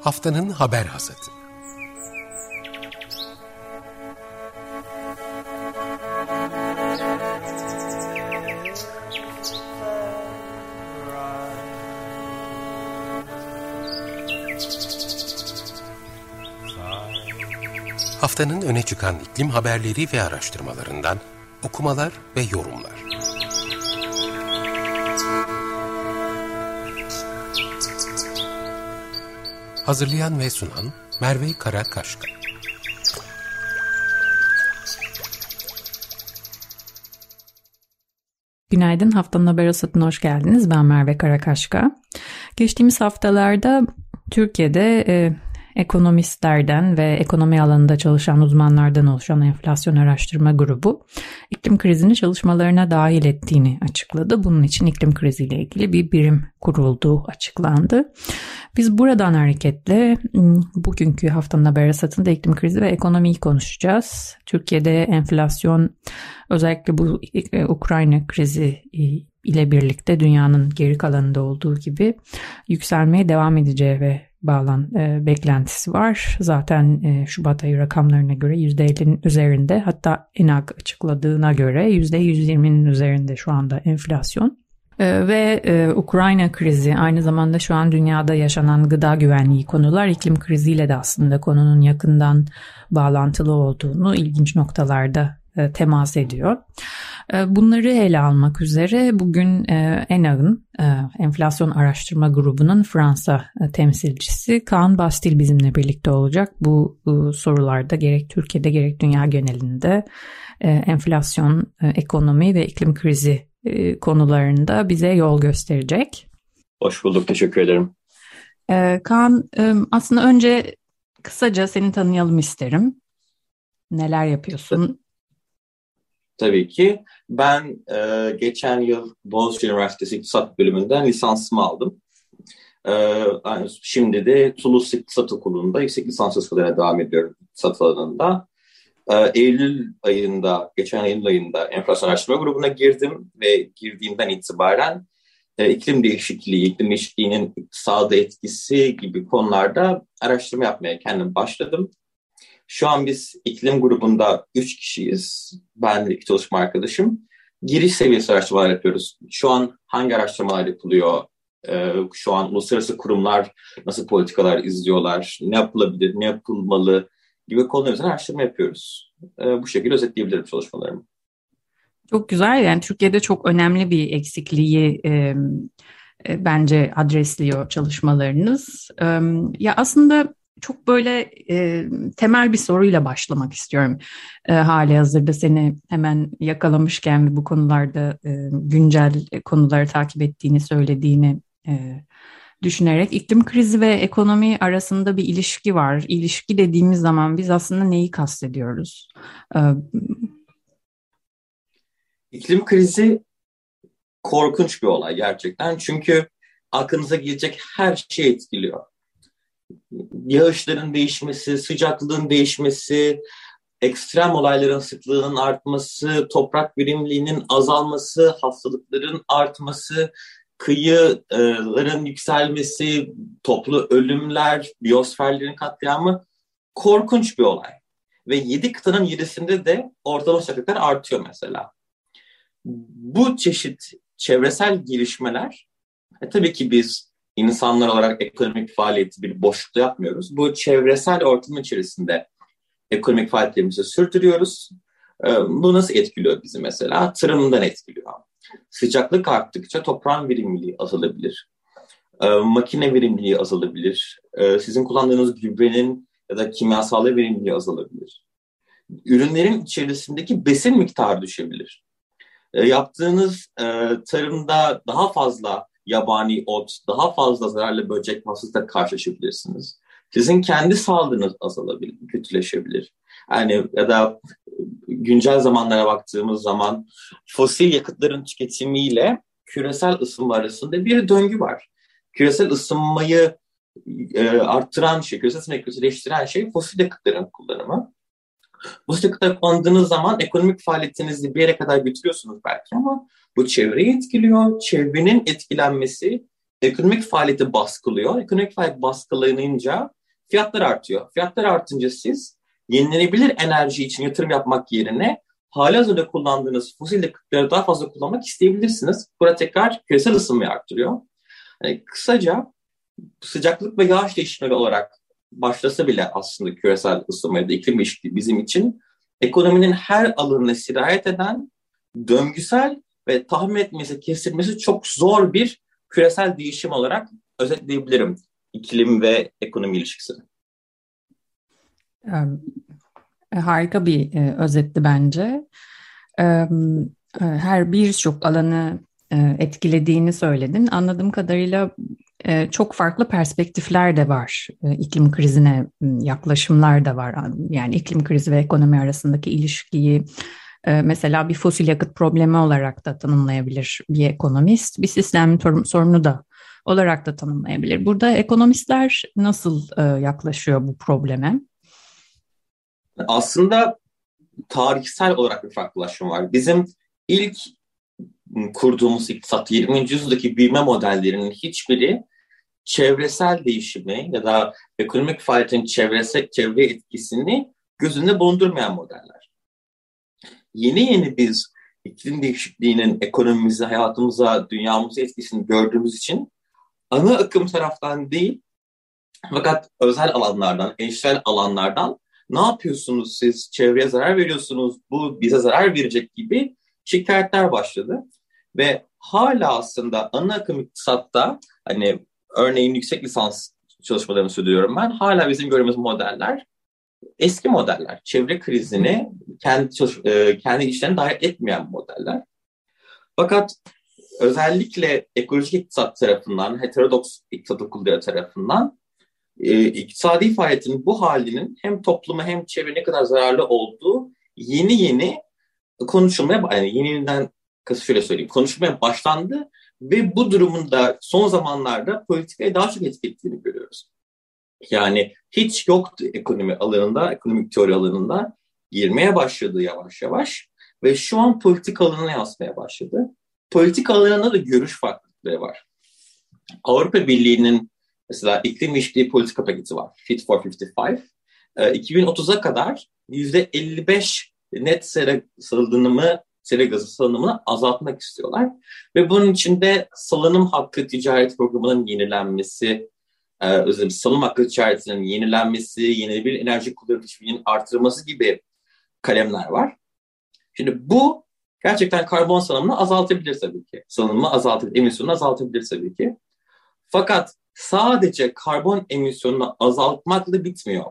Haftanın haber hazırdı. Haftanın öne çıkan iklim haberleri ve araştırmalarından okumalar ve yorumlar. Hazırlayan ve sunan Merve Karakaşka. Günaydın, haftanın haber asatına hoş geldiniz. Ben Merve Karakaşka. Geçtiğimiz haftalarda Türkiye'de e, ekonomistlerden ve ekonomi alanında çalışan uzmanlardan oluşan enflasyon araştırma grubu iklim krizini çalışmalarına dahil ettiğini açıkladı. Bunun için iklim kriziyle ilgili bir birim kurulduğu açıklandı. Biz buradan hareketle bugünkü haftanın haber asatında iklim krizi ve ekonomiyi konuşacağız. Türkiye'de enflasyon özellikle bu e, Ukrayna krizi ile birlikte dünyanın geri kalanında olduğu gibi yükselmeye devam edeceği ve bağlan e, beklentisi var. Zaten e, Şubat ayı rakamlarına göre %50'nin üzerinde hatta ENAG açıkladığına göre %120'nin üzerinde şu anda enflasyon. E, ve e, Ukrayna krizi aynı zamanda şu an dünyada yaşanan gıda güvenliği konular iklim kriziyle de aslında konunun yakından bağlantılı olduğunu ilginç noktalarda e, temas ediyor. E, bunları ele almak üzere bugün ENAG'ın enflasyon araştırma grubunun Fransa temsilcisi Kaan Bastil bizimle birlikte olacak. Bu sorularda gerek Türkiye'de gerek dünya genelinde enflasyon, ekonomi ve iklim krizi konularında bize yol gösterecek. Hoş bulduk, teşekkür ederim. Kaan, aslında önce kısaca seni tanıyalım isterim. Neler yapıyorsun? tabii ki. Ben e, geçen yıl Boğaziçi Üniversitesi İktisat Bölümünden lisansımı aldım. E, şimdi de Toulouse İktisat Okulu'nda yüksek lisans çalışmalarına devam ediyorum iktisat alanında. E, Eylül ayında, geçen Eylül ayında enflasyon araştırma grubuna girdim ve girdiğimden itibaren e, iklim değişikliği, iklim değişikliğinin iktisada etkisi gibi konularda araştırma yapmaya kendim başladım. Şu an biz iklim grubunda üç kişiyiz. Ben ve iki çalışma arkadaşım. Giriş seviyesi araştırmalar yapıyoruz. Şu an hangi araştırmalar yapılıyor? Ee, şu an uluslararası kurumlar nasıl politikalar izliyorlar? Ne yapılabilir, ne yapılmalı gibi konular üzerine araştırma yapıyoruz. Ee, bu şekilde özetleyebilirim çalışmalarımı. Çok güzel. Yani Türkiye'de çok önemli bir eksikliği e, bence adresliyor çalışmalarınız. E, ya aslında çok böyle e, temel bir soruyla başlamak istiyorum. E, hali hazırda seni hemen yakalamışken bu konularda e, güncel konuları takip ettiğini söylediğini e, düşünerek iklim krizi ve ekonomi arasında bir ilişki var. İlişki dediğimiz zaman biz aslında neyi kastediyoruz? E, iklim krizi korkunç bir olay gerçekten. Çünkü aklınıza gelecek her şey etkiliyor yağışların değişmesi, sıcaklığın değişmesi, ekstrem olayların sıklığının artması, toprak verimliliğinin azalması, hastalıkların artması, kıyıların yükselmesi, toplu ölümler, biyosferlerin katliamı korkunç bir olay. Ve yedi kıtanın yedisinde de ortalama sıcaklıklar artıyor mesela. Bu çeşit çevresel gelişmeler, e, tabii ki biz insanlar olarak ekonomik faaliyeti bir boşlukta yapmıyoruz. Bu çevresel ortam içerisinde ekonomik faaliyetlerimizi sürdürüyoruz. Ee, bu nasıl etkiliyor bizi mesela? Tarımdan etkiliyor. Sıcaklık arttıkça toprağın verimliliği azalabilir. Ee, makine verimliliği azalabilir. Ee, sizin kullandığınız gübrenin ya da kimyasal verimliliği azalabilir. Ürünlerin içerisindeki besin miktarı düşebilir. Yaptığınız e, tarımda daha fazla yabani ot, daha fazla zararlı böcek hastasıyla karşılaşabilirsiniz. Sizin kendi sağlığınız azalabilir, kötüleşebilir. Yani ya da güncel zamanlara baktığımız zaman fosil yakıtların tüketimiyle küresel ısınma arasında bir döngü var. Küresel ısınmayı e, arttıran şey, küresel ısınmayı kötüleştiren şey fosil yakıtların kullanımı. Bu yakıtları kullandığınız zaman ekonomik faaliyetinizi bir yere kadar götürüyorsunuz belki ama bu çevreyi etkiliyor. Çevrenin etkilenmesi ekonomik faaliyeti baskılıyor. Ekonomik faaliyet baskılanınca fiyatlar artıyor. Fiyatlar artınca siz yenilenebilir enerji için yatırım yapmak yerine hali hazırda kullandığınız fosil yakıtları daha fazla kullanmak isteyebilirsiniz. Burada tekrar küresel ısınmayı arttırıyor. Yani kısaca sıcaklık ve yağış değişimleri olarak başlasa bile aslında küresel ısınma ya da iklim değişikliği bizim için ekonominin her alanına sirayet eden döngüsel ve tahmin etmesi, kesilmesi çok zor bir küresel değişim olarak özetleyebilirim iklim ve ekonomi ilişkisini. Harika bir e, özetti bence. E, her birçok alanı e, etkilediğini söyledin. Anladığım kadarıyla e, çok farklı perspektifler de var. E, iklim krizine yaklaşımlar da var. Yani iklim krizi ve ekonomi arasındaki ilişkiyi mesela bir fosil yakıt problemi olarak da tanımlayabilir bir ekonomist. Bir sistem sorunu da olarak da tanımlayabilir. Burada ekonomistler nasıl yaklaşıyor bu probleme? Aslında tarihsel olarak bir farklılaşma var. Bizim ilk kurduğumuz iktisat 20. yüzyıldaki büyüme modellerinin hiçbiri çevresel değişimi ya da ekonomik faaliyetin çevresel çevre etkisini gözünde bulundurmayan modeller. Yeni yeni biz iklim değişikliğinin ekonomimize, hayatımıza, dünyamıza etkisini gördüğümüz için ana akım taraftan değil fakat özel alanlardan, endüstriyel alanlardan ne yapıyorsunuz siz, çevreye zarar veriyorsunuz, bu bize zarar verecek gibi şikayetler başladı. Ve hala aslında ana akım iktisatta hani örneğin yüksek lisans çalışmalarını sürdürüyorum ben. Hala bizim gördüğümüz modeller eski modeller. Çevre krizini kendi çalış, e, kendi işlerine dahil etmeyen modeller. Fakat özellikle ekolojik iktisat tarafından, heterodoks iktisat okulları tarafından e, iktisadi faaliyetin bu halinin hem topluma hem çevre ne kadar zararlı olduğu yeni yeni konuşulmaya, yani yeniden şöyle söyleyeyim, konuşmaya başlandı ve bu durumun da son zamanlarda politikaya daha çok etki ettiğini görüyoruz. Yani hiç yoktu ekonomi alanında, ekonomik teori alanında girmeye başladı yavaş yavaş ve şu an politik alanına yansımaya başladı. Politik alanında da görüş farklılıkları var. Avrupa Birliği'nin mesela iklim değişikliği politika paketi var. Fit for 55. 2030'a kadar %55 net sera salınımı sera gazı salınımını azaltmak istiyorlar. Ve bunun içinde salınım hakkı ticaret programının yenilenmesi, e, özellikle salınım hakkı ticaretinin yenilenmesi, yenilenebilir enerji kullanım teşviğinin artırılması gibi kalemler var. Şimdi bu gerçekten karbon salınımını azaltabilir tabii ki. Salınımı azaltabilir, emisyonunu azaltabilir tabii ki. Fakat sadece karbon emisyonunu azaltmakla bitmiyor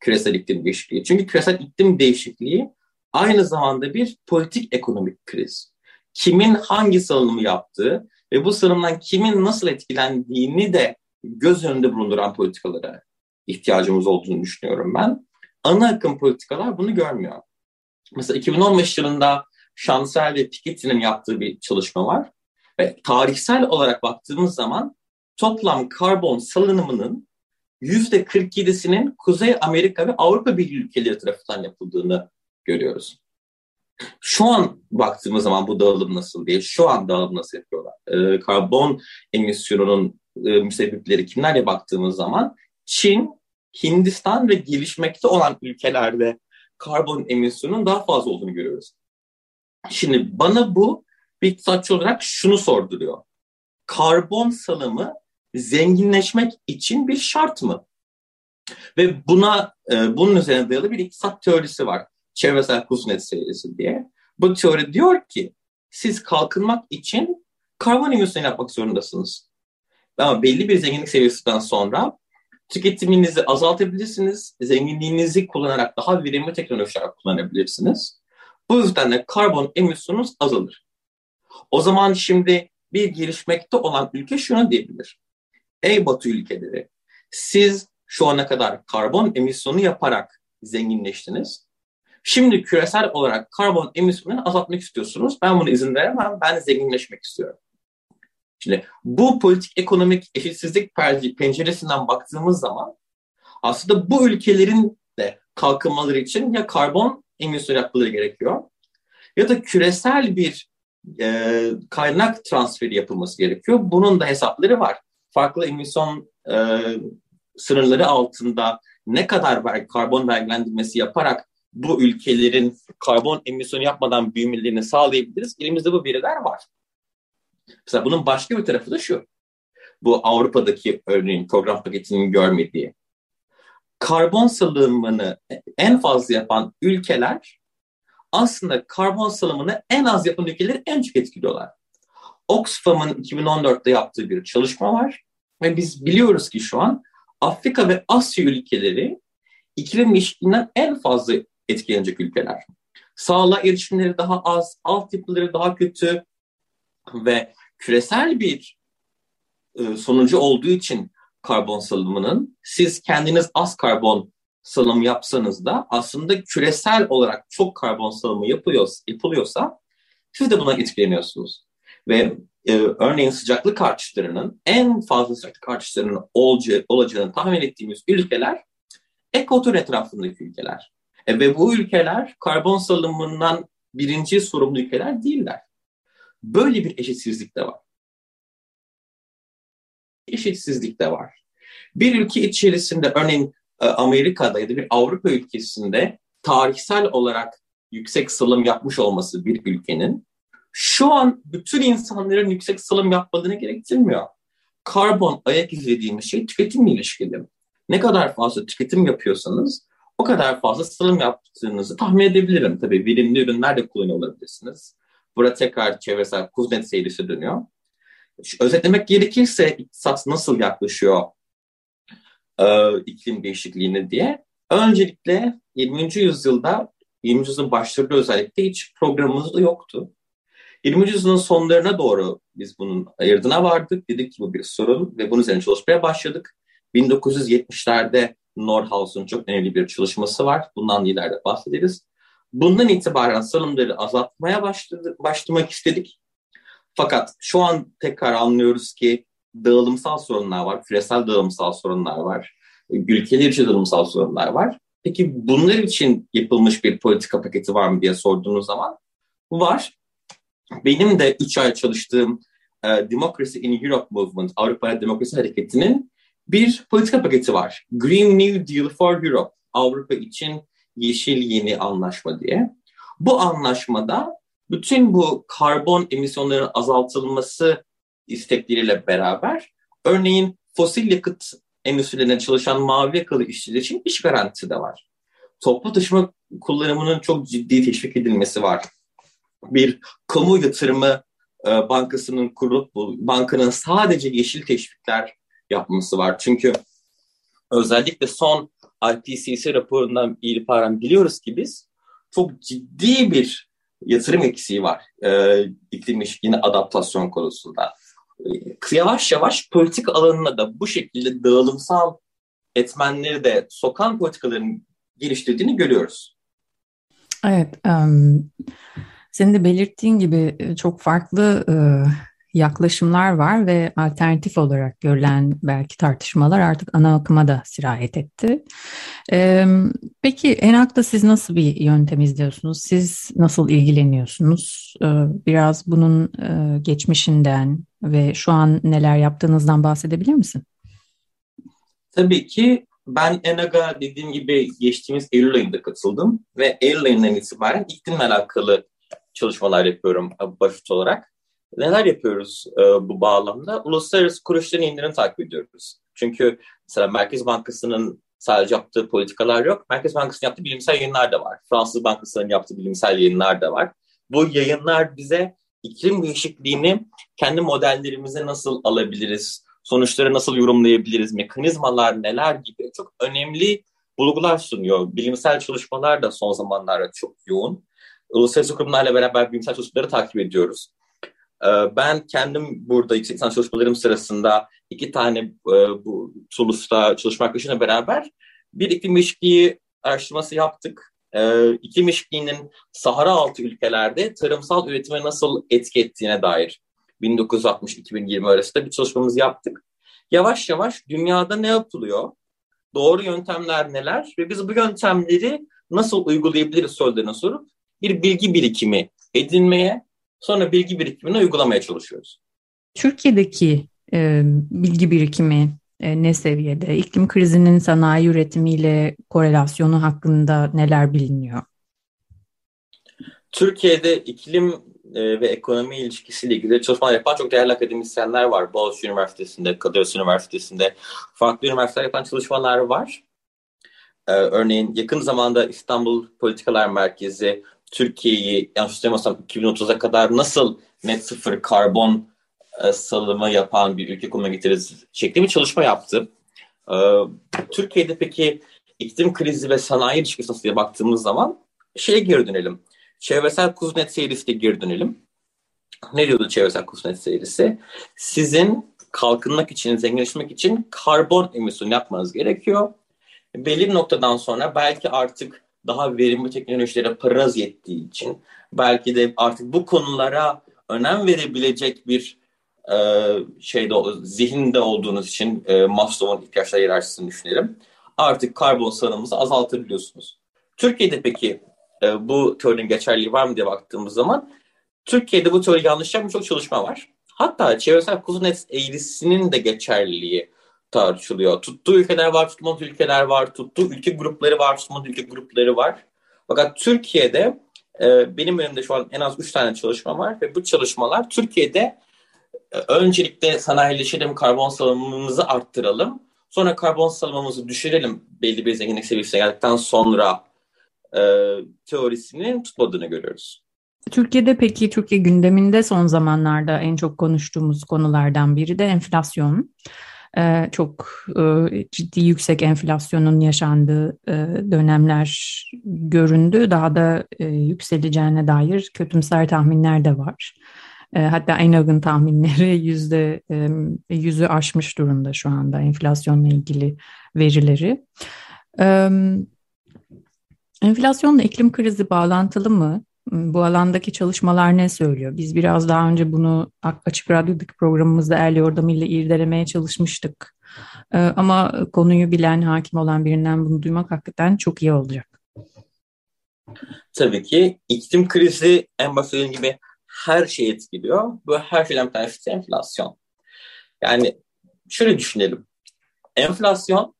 küresel iklim değişikliği. Çünkü küresel iklim değişikliği aynı zamanda bir politik ekonomik kriz. Kimin hangi salınımı yaptığı ve bu salınımdan kimin nasıl etkilendiğini de göz önünde bulunduran politikalara ihtiyacımız olduğunu düşünüyorum ben. Ana akım politikalar bunu görmüyor. Mesela 2015 yılında Şansel ve Piketty'nin yaptığı bir çalışma var. Ve tarihsel olarak baktığımız zaman toplam karbon salınımının %47'sinin Kuzey Amerika ve Avrupa Birliği ülkeleri tarafından yapıldığını görüyoruz. Şu an baktığımız zaman bu dağılım nasıl diye, şu an dağılım nasıl yapıyorlar? Ee, karbon emisyonunun e, müsebbipleri kimlerle baktığımız zaman Çin, Hindistan ve gelişmekte olan ülkelerde karbon emisyonunun daha fazla olduğunu görüyoruz. Şimdi bana bu bir iktisatçı olarak şunu sorduruyor. Karbon salımı zenginleşmek için bir şart mı? Ve buna e, bunun üzerine dayalı bir iktisat teorisi var çevresel Kuznets serisi diye. Bu teori diyor ki siz kalkınmak için karbon emisyonu yapmak zorundasınız. Ama belli bir zenginlik seviyesinden sonra tüketiminizi azaltabilirsiniz. Zenginliğinizi kullanarak daha verimli teknolojiler kullanabilirsiniz. Bu yüzden de karbon emisyonunuz azalır. O zaman şimdi bir gelişmekte olan ülke şunu diyebilir. Ey Batı ülkeleri, siz şu ana kadar karbon emisyonu yaparak zenginleştiniz. Şimdi küresel olarak karbon emisyonunu azaltmak istiyorsunuz. Ben bunu izin veremem. Ben zenginleşmek istiyorum. Şimdi bu politik ekonomik eşitsizlik penceresinden baktığımız zaman aslında bu ülkelerin de kalkınmaları için ya karbon emisyonu yapmaları gerekiyor ya da küresel bir e, kaynak transferi yapılması gerekiyor. Bunun da hesapları var. Farklı emisyon e, sınırları altında ne kadar karbon vergilendirmesi yaparak bu ülkelerin karbon emisyonu yapmadan büyümelerini sağlayabiliriz. Elimizde bu veriler var. Mesela bunun başka bir tarafı da şu. Bu Avrupa'daki örneğin program paketinin görmediği. Karbon salımını en fazla yapan ülkeler aslında karbon salımını en az yapan ülkeleri en çok etkiliyorlar. Oxfam'ın 2014'te yaptığı bir çalışma var ve biz biliyoruz ki şu an Afrika ve Asya ülkeleri iklim değişikliğinden en fazla etkilenecek ülkeler. Sağlığa erişimleri daha az, altyapıları daha kötü ve küresel bir e, sonucu olduğu için karbon salımının siz kendiniz az karbon salımı yapsanız da aslında küresel olarak çok karbon salımı yapılıyor, yapılıyorsa siz de buna etkileniyorsunuz. Ve e, örneğin sıcaklık artışlarının en fazla sıcaklık artışlarının olacağı, olacağını tahmin ettiğimiz ülkeler ekvator etrafındaki ülkeler. E, ve bu ülkeler karbon salımından birinci sorumlu ülkeler değiller. Böyle bir eşitsizlik de var. Eşitsizlik de var. Bir ülke içerisinde örneğin e, Amerika'da ya da bir Avrupa ülkesinde tarihsel olarak yüksek salım yapmış olması bir ülkenin şu an bütün insanların yüksek salım yapmadığını gerektirmiyor. Karbon ayak izlediğimiz şey tüketimle ilişkili. Ne kadar fazla tüketim yapıyorsanız o kadar fazla salım yaptığınızı tahmin edebilirim. Tabii bilimli ürünler de kullanıyor olabilirsiniz. Burada tekrar çevresel Kuznet serisi dönüyor. Özetlemek gerekirse iktisat nasıl yaklaşıyor e, iklim değişikliğine diye. Öncelikle 20. yüzyılda, 20. yüzyılın başlarında özellikle hiç programımız da yoktu. 20. yüzyılın sonlarına doğru biz bunun ayırdına vardık. Dedik ki bu bir sorun ve bunun üzerine çalışmaya başladık. 1970'lerde Nordhaus'un çok önemli bir çalışması var. Bundan ileride bahsederiz. Bundan itibaren salımları azaltmaya başladı, başlamak istedik. Fakat şu an tekrar anlıyoruz ki dağılımsal sorunlar var, küresel dağılımsal sorunlar var, ülkeler için dağılımsal sorunlar var. Peki bunlar için yapılmış bir politika paketi var mı diye sorduğunuz zaman var. Benim de 3 ay çalıştığım e, Democracy in Europe Movement, Avrupa Demokrasi Hareketi'nin bir politika paketi var. Green New Deal for Europe, Avrupa için yeşil yeni anlaşma diye. Bu anlaşmada bütün bu karbon emisyonlarının azaltılması istekleriyle beraber örneğin fosil yakıt endüstrilerine çalışan mavi yakalı işçiler için iş garantisi de var. Toplu taşıma kullanımının çok ciddi teşvik edilmesi var. Bir kamu yatırımı e, bankasının kurulup bu bankanın sadece yeşil teşvikler yapması var. Çünkü özellikle son IPCC raporundan itibaren biliyoruz ki biz çok ciddi bir yatırım eksiği var e, iklim değişikliğine adaptasyon konusunda. E, yavaş yavaş politik alanına da bu şekilde dağılımsal etmenleri de sokan politikaların geliştirdiğini görüyoruz. Evet, um, senin de belirttiğin gibi e, çok farklı uh, yaklaşımlar var ve alternatif olarak görülen belki tartışmalar artık ana akıma da sirayet etti. Ee, peki Enak'ta siz nasıl bir yöntem izliyorsunuz? Siz nasıl ilgileniyorsunuz? Ee, biraz bunun e, geçmişinden ve şu an neler yaptığınızdan bahsedebilir misin? Tabii ki ben ENAG'a dediğim gibi geçtiğimiz Eylül ayında katıldım ve Eylül ayından itibaren iklimle alakalı çalışmalar yapıyorum başlık olarak. Neler yapıyoruz e, bu bağlamda? Uluslararası kuruluşların indirini takip ediyoruz. Çünkü mesela Merkez Bankası'nın sadece yaptığı politikalar yok. Merkez Bankası'nın yaptığı bilimsel yayınlar da var. Fransız Bankası'nın yaptığı bilimsel yayınlar da var. Bu yayınlar bize iklim değişikliğini kendi modellerimize nasıl alabiliriz, sonuçları nasıl yorumlayabiliriz, mekanizmalar neler gibi çok önemli bulgular sunuyor. Bilimsel çalışmalar da son zamanlarda çok yoğun. Uluslararası kurumlarla beraber bilimsel çalışmaları takip ediyoruz. Ee, ben kendim burada yüksek lisans çalışmalarım sırasında iki tane e, bu Toulouse'da çalışma arkadaşımla beraber bir iklim değişikliği araştırması yaptık. Ee, iklim değişikliğinin Sahara altı ülkelerde tarımsal üretime nasıl etki ettiğine dair 1960-2020 arasında bir çalışmamız yaptık. Yavaş yavaş dünyada ne yapılıyor? Doğru yöntemler neler? Ve biz bu yöntemleri nasıl uygulayabiliriz sorularını sorup bir bilgi birikimi edinmeye Sonra bilgi birikimini uygulamaya çalışıyoruz. Türkiye'deki e, bilgi birikimi e, ne seviyede? İklim krizinin sanayi üretimiyle korelasyonu hakkında neler biliniyor? Türkiye'de iklim e, ve ekonomi ilişkisiyle ilgili çalışmalar yapan çok değerli akademisyenler var. Boğaziçi Üniversitesi'nde, Kadir Üniversitesi'nde farklı üniversiteler yapan çalışmalar var. Ee, örneğin yakın zamanda İstanbul Politikalar Merkezi Türkiye'yi yanlış hatırlamıyorsam 2030'a kadar nasıl net sıfır karbon e, salımı yapan bir ülke konumuna getiririz şeklinde bir çalışma yaptı. Ee, Türkiye'de peki iklim krizi ve sanayi ilişkisi diye baktığımız zaman şeye geri dönelim. Çevresel kuzunet seyrisi geri dönelim. Ne diyordu çevresel kuzunet seyrisi? Sizin kalkınmak için, zenginleşmek için karbon emisyonu yapmanız gerekiyor. Belli bir noktadan sonra belki artık daha verimli teknolojilere paranız yettiği için belki de artık bu konulara önem verebilecek bir e, şeyde zihinde olduğunuz için e, Maslow'un ihtiyaçları hiyerarşisini düşünelim. Artık karbon salınımınızı azaltabiliyorsunuz. Türkiye'de peki e, bu teorinin geçerliliği var mı diye baktığımız zaman Türkiye'de bu teori yanlış yapmış çok çalışma var. Hatta çevresel kuzunet eğrisinin de geçerliliği tartışılıyor. Tuttuğu ülkeler var, tutmadığı ülkeler var, tuttuğu ülke grupları var, tutmadığı ülke grupları var. Fakat Türkiye'de e, benim önümde şu an en az 3 tane çalışma var ve bu çalışmalar Türkiye'de e, öncelikle sanayileşelim, karbon salımımızı arttıralım. Sonra karbon salımımızı düşürelim belli bir zenginlik seviyesine geldikten sonra e, teorisinin tutmadığını görüyoruz. Türkiye'de peki Türkiye gündeminde son zamanlarda en çok konuştuğumuz konulardan biri de enflasyon. Ee, çok e, ciddi yüksek enflasyonun yaşandığı e, dönemler göründü. Daha da e, yükseleceğine dair kötümser tahminler de var. Hatta en yakın tahminleri yüzde yüzü aşmış durumda şu anda enflasyonla ilgili verileri. Enflasyonla iklim krizi bağlantılı mı? Bu alandaki çalışmalar ne söylüyor? Biz biraz daha önce bunu Açık Radyo'daki programımızda el yordamıyla irdelemeye çalışmıştık. Ee, ama konuyu bilen, hakim olan birinden bunu duymak hakikaten çok iyi olacak. Tabii ki iklim krizi en başta dediğim gibi her şeyi etkiliyor. Bu her şeyden bir tanesi enflasyon. Yani şöyle düşünelim. Enflasyon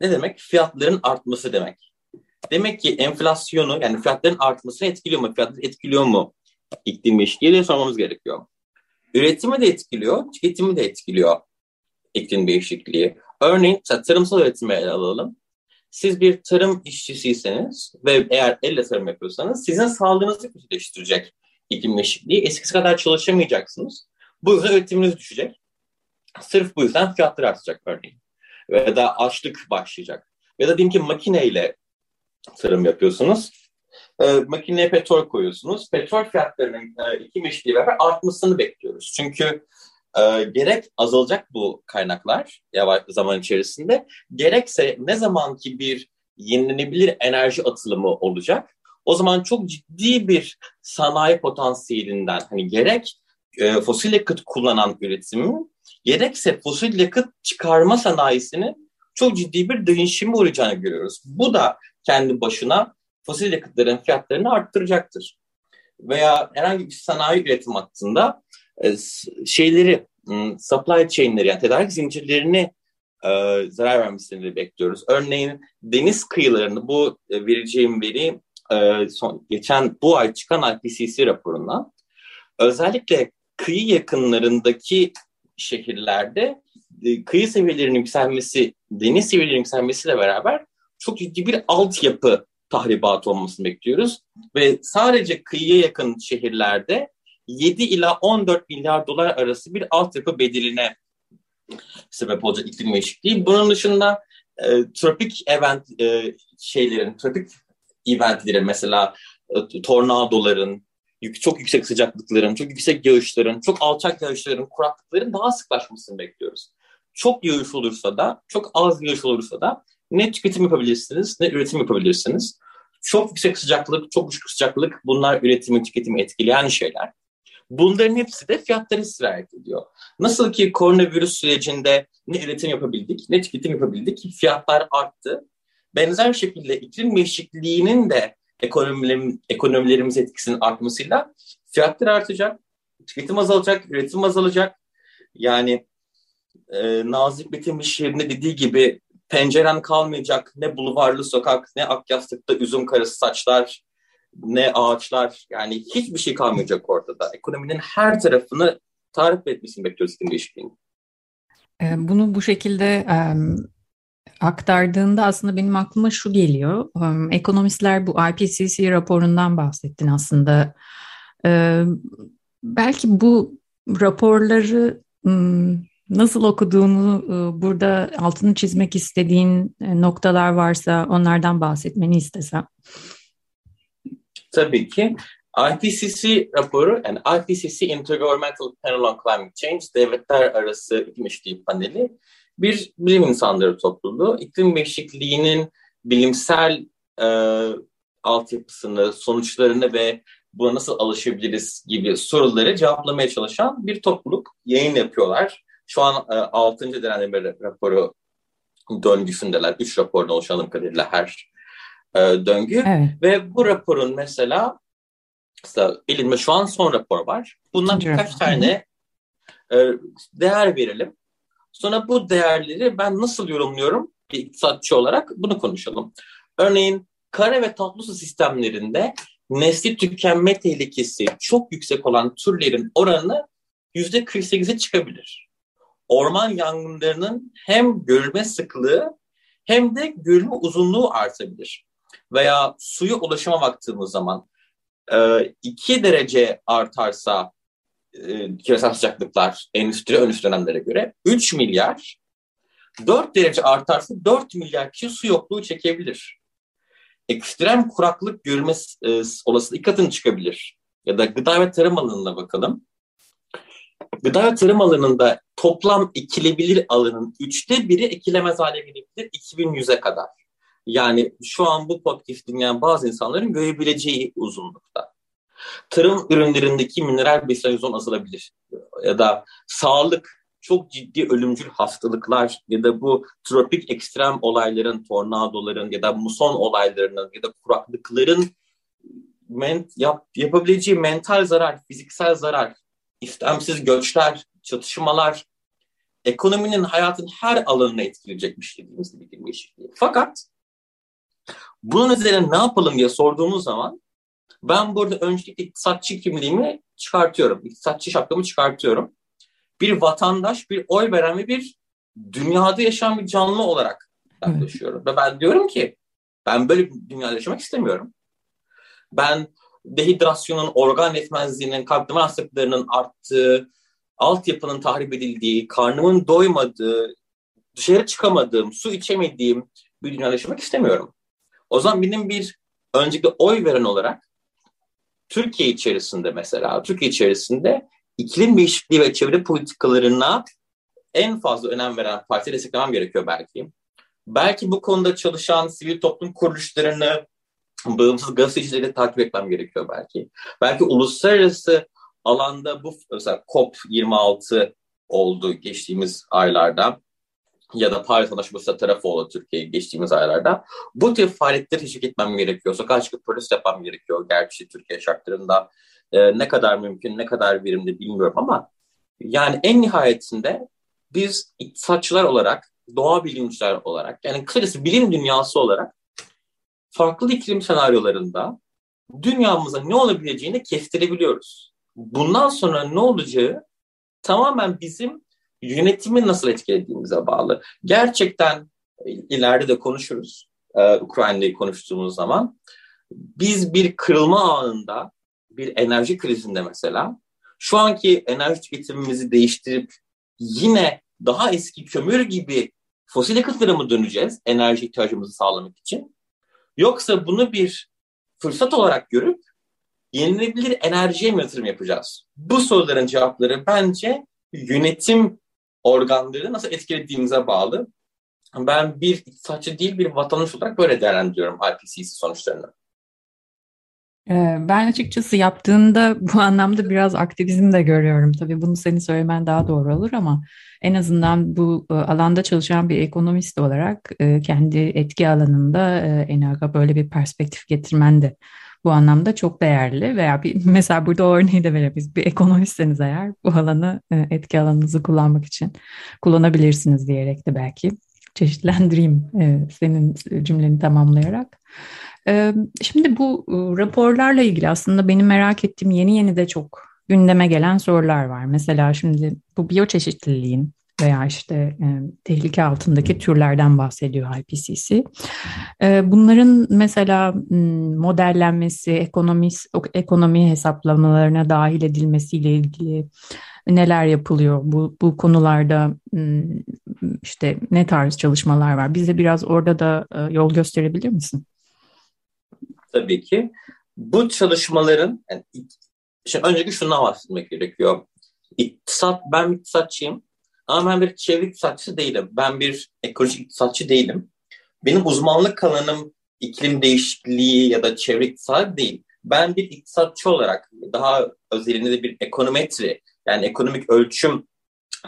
ne demek? Fiyatların artması demek. Demek ki enflasyonu yani fiyatların artmasını etkiliyor mu? Fiyatları etkiliyor mu? İklim değişikliği diye sormamız gerekiyor. Üretimi de etkiliyor, tüketimi de etkiliyor iklim değişikliği. Örneğin tarımsal üretimi ele alalım. Siz bir tarım işçisiyseniz ve eğer elle tarım yapıyorsanız sizin sağlığınızı kötüleştirecek iklim değişikliği. Eskisi kadar çalışamayacaksınız. Bu yüzden üretiminiz düşecek. Sırf bu yüzden fiyatlar artacak örneğin. Ve da açlık başlayacak. Ya da diyelim ki makineyle tarım yapıyorsunuz. E, makineye petrol koyuyorsunuz. Petrol fiyatlarının e, iki meşruiyle beraber artmasını bekliyoruz. Çünkü e, gerek azalacak bu kaynaklar yavaş zaman içerisinde, gerekse ne zaman ki bir yenilenebilir enerji atılımı olacak, o zaman çok ciddi bir sanayi potansiyelinden hani gerek e, fosil yakıt kullanan üretimin gerekse fosil yakıt çıkarma sanayisinin çok ciddi bir değişime uğrayacağını görüyoruz. Bu da kendi başına fosil yakıtların fiyatlarını arttıracaktır. Veya herhangi bir sanayi üretim hattında e, şeyleri, supply chain'leri yani tedarik zincirlerini e, zarar vermesini bekliyoruz. Örneğin deniz kıyılarını bu e, vereceğim veri son, geçen bu ay çıkan IPCC raporundan özellikle kıyı yakınlarındaki şehirlerde kıyı seviyelerinin yükselmesi, deniz seviyelerinin yükselmesiyle beraber çok ciddi bir altyapı tahribatı olmasını bekliyoruz. Ve sadece kıyıya yakın şehirlerde 7 ila 14 milyar dolar arası bir altyapı bedeline sebep olacak iklim değişikliği. Bunun dışında e, tropik event e, şeylerin, tropik eventlerin mesela e, tornadoların, yük, çok yüksek sıcaklıkların, çok yüksek yağışların, çok alçak yağışların, kuraklıkların daha sıklaşmasını bekliyoruz. Çok yağış olursa da, çok az yağış olursa da ne tüketim yapabilirsiniz ne üretim yapabilirsiniz. Çok yüksek sıcaklık, çok düşük sıcaklık bunlar üretimi, tüketimi etkileyen şeyler. Bunların hepsi de fiyatları sirayet ediyor. Nasıl ki koronavirüs sürecinde ne üretim yapabildik ne tüketim yapabildik, fiyatlar arttı. Benzer şekilde iklim değişikliğinin de ekonomilerim, ekonomilerimiz etkisinin artmasıyla fiyatlar artacak, tüketim azalacak, üretim azalacak. Yani e, Nazik Betim şiirinde dediği gibi penceren kalmayacak ne bulvarlı sokak, ne Akyastık'ta üzüm karısı saçlar, ne ağaçlar. Yani hiçbir şey kalmayacak ortada. Ekonominin her tarafını tarif etmesini bekliyoruz iklim değişikliğinin. E, bunu bu şekilde aktardığında aslında benim aklıma şu geliyor. Ekonomistler bu IPCC raporundan bahsettin aslında. Belki bu raporları nasıl okuduğunu burada altını çizmek istediğin noktalar varsa onlardan bahsetmeni istesem. Tabii ki. IPCC raporu, yani IPCC Intergovernmental Panel on Climate Change, devletler arası iklim eşitliği paneli bir bilim insanları topluluğu. İklim değişikliğinin bilimsel e, altyapısını, sonuçlarını ve buna nasıl alışabiliriz gibi soruları cevaplamaya çalışan bir topluluk yayın yapıyorlar. Şu an e, 6. denenme raporu döngüsündeler. Üç rapordan oluşan kadarıyla her e, döngü. Evet. Ve bu raporun mesela mesela elimde şu an son rapor var. Bundan İkinci birkaç rapor. tane e, değer verelim. Sonra bu değerleri ben nasıl yorumluyorum bir iktisatçı olarak bunu konuşalım. Örneğin kara ve tatlı su sistemlerinde nesli tükenme tehlikesi çok yüksek olan türlerin oranı yüzde 48'e çıkabilir. Orman yangınlarının hem görülme sıklığı hem de görülme uzunluğu artabilir. Veya suyu ulaşıma baktığımız zaman 2 e, derece artarsa e, küresel sıcaklıklar endüstri ön dönemlere göre 3 milyar 4 derece artarsa 4 milyar kişi su yokluğu çekebilir. Ekstrem kuraklık görülme e, olasılığı katını çıkabilir. Ya da gıda ve tarım alanına bakalım. Gıda ve tarım alanında toplam ekilebilir alanın üçte biri ekilemez hale gelebilir 2100'e kadar. Yani şu an bu podcast dinleyen bazı insanların görebileceği uzunlukta. Tarım ürünlerindeki mineral besin azalabilir. Ya da sağlık, çok ciddi ölümcül hastalıklar ya da bu tropik ekstrem olayların, tornadoların ya da muson olaylarının ya da kuraklıkların men, yap, yapabileceği mental zarar, fiziksel zarar, istemsiz göçler, çatışmalar, ekonominin hayatın her alanına etkileyecekmiş dediğimiz bir değişikliği. Fakat bunun üzerine ne yapalım diye sorduğumuz zaman ben burada öncelikle iktisatçı kimliğimi çıkartıyorum. İktisatçı şapkamı çıkartıyorum. Bir vatandaş, bir oy veren ve bir dünyada yaşayan bir canlı olarak yaklaşıyorum. Ve ben diyorum ki ben böyle bir dünyada yaşamak istemiyorum. Ben dehidrasyonun, organ yetmezliğinin, kalp damar hastalıklarının arttığı, altyapının tahrip edildiği, karnımın doymadığı, dışarı çıkamadığım, su içemediğim bir dünyada yaşamak istemiyorum. O zaman benim bir öncelikle oy veren olarak Türkiye içerisinde mesela, Türkiye içerisinde iklim değişikliği ve çevre politikalarına en fazla önem veren partiyi desteklemem gerekiyor belki. Belki bu konuda çalışan sivil toplum kuruluşlarını, bağımsız gazetecileri takip etmem gerekiyor belki. Belki uluslararası alanda bu mesela COP26 oldu geçtiğimiz aylarda ya da Paris Anlaşması tarafı oldu Türkiye geçtiğimiz aylarda. Bu tip faaliyetleri teşvik etmem gerekiyor. Sokağa çıkıp polis yapmam gerekiyor. Gerçi Türkiye şartlarında e, ne kadar mümkün, ne kadar verimli bilmiyorum ama yani en nihayetinde biz iktisatçılar olarak, doğa bilimciler olarak, yani kısacası bilim dünyası olarak farklı iklim senaryolarında dünyamıza ne olabileceğini kestirebiliyoruz. Bundan sonra ne olacağı tamamen bizim yönetimi nasıl etkilediğimize bağlı. Gerçekten e, ileride de konuşuruz. Ee, Ukrayna'yı konuştuğumuz zaman. Biz bir kırılma anında, bir enerji krizinde mesela, şu anki enerji tüketimimizi değiştirip yine daha eski kömür gibi fosil yakıtlara mı döneceğiz enerji ihtiyacımızı sağlamak için? Yoksa bunu bir fırsat olarak görüp yenilebilir enerjiye mi yatırım yapacağız? Bu soruların cevapları bence yönetim organları nasıl etkilediğimize bağlı. Ben bir iktisatçı değil bir vatandaş olarak böyle değerlendiriyorum IPCC sonuçlarını. Ee, ben açıkçası yaptığında bu anlamda biraz aktivizm de görüyorum. Tabii bunu senin söylemen daha doğru olur ama en azından bu e, alanda çalışan bir ekonomist olarak e, kendi etki alanında e, ENAG'a böyle bir perspektif getirmen de bu anlamda çok değerli. Veya bir, mesela burada o örneği de verebiliriz. Bir ekonomistseniz eğer bu alanı etki alanınızı kullanmak için kullanabilirsiniz diyerek de belki çeşitlendireyim senin cümleni tamamlayarak. Şimdi bu raporlarla ilgili aslında benim merak ettiğim yeni yeni de çok gündeme gelen sorular var. Mesela şimdi bu biyoçeşitliliğin veya işte e, tehlike altındaki türlerden bahsediyor IPCC. E, bunların mesela modellenmesi, ekonomi, ekonomi hesaplamalarına dahil edilmesiyle ilgili neler yapılıyor? Bu, bu konularda işte ne tarz çalışmalar var? Bize biraz orada da e, yol gösterebilir misin? tabii ki. Bu çalışmaların, yani, şimdi öncelikle şundan bahsetmek gerekiyor. İktisat, ben iktisatçıyım ama ben bir çevre iktisatçısı değilim. Ben bir ekolojik iktisatçı değilim. Benim uzmanlık alanım iklim değişikliği ya da çevre iktisatı değil. Ben bir iktisatçı olarak daha özelinde de bir ekonometri yani ekonomik ölçüm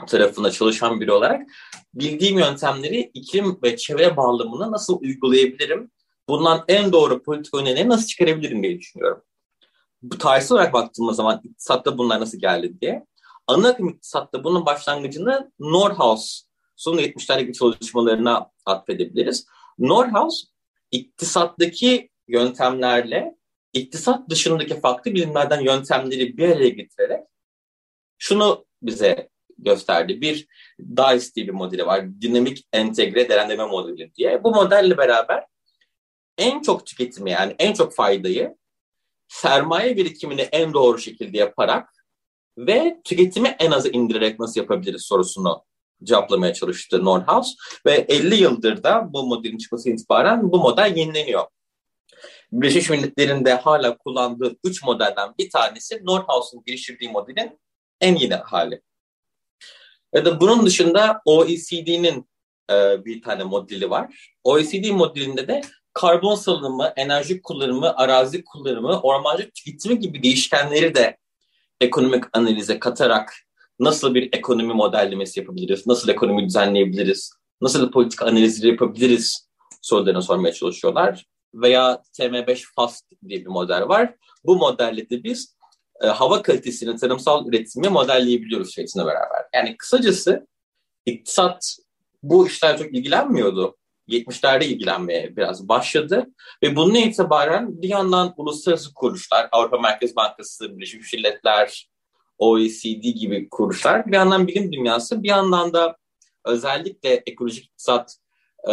tarafında çalışan biri olarak bildiğim yöntemleri iklim ve çevre bağlamına nasıl uygulayabilirim bundan en doğru politik önerileri nasıl çıkarabilirim diye düşünüyorum. Bu tarihsel olarak baktığımız zaman iktisatta bunlar nasıl geldi diye. Ana iktisatta bunun başlangıcını Norhaus'un 70'lerdeki çalışmalarına atfedebiliriz. Norhaus iktisattaki yöntemlerle iktisat dışındaki farklı bilimlerden yöntemleri bir araya getirerek şunu bize gösterdi. Bir DICE diye bir modeli var. Dinamik Entegre Değerlendirme Modeli diye. Bu modelle beraber en çok tüketimi yani en çok faydayı sermaye birikimini en doğru şekilde yaparak ve tüketimi en aza indirerek nasıl yapabiliriz sorusunu cevaplamaya çalıştı Norhaus ve 50 yıldır da bu modelin çıkması itibaren bu model yenileniyor. Birleşmiş Milletler'in hala kullandığı 3 modelden bir tanesi Norhaus'un geliştirdiği modelin en yeni hali. Ya da bunun dışında OECD'nin e, bir tane modeli var. OECD modelinde de karbon salınımı, enerji kullanımı, arazi kullanımı, ormancılık tüketimi gibi değişkenleri de ekonomik analize katarak nasıl bir ekonomi modellemesi yapabiliriz, nasıl ekonomi düzenleyebiliriz, nasıl politik analizleri yapabiliriz sorularını sormaya çalışıyorlar. Veya TM5 FAST diye bir model var. Bu modelle de biz e, hava kalitesini, tarımsal üretimi modelleyebiliyoruz şeysine beraber. Yani kısacası iktisat bu işler çok ilgilenmiyordu. 70'lerde ilgilenmeye biraz başladı. Ve bunun itibaren bir yandan uluslararası kuruluşlar, Avrupa Merkez Bankası, Birleşmiş Milletler, OECD gibi kuruluşlar, bir yandan bilim dünyası, bir yandan da özellikle ekolojik iktisat, e,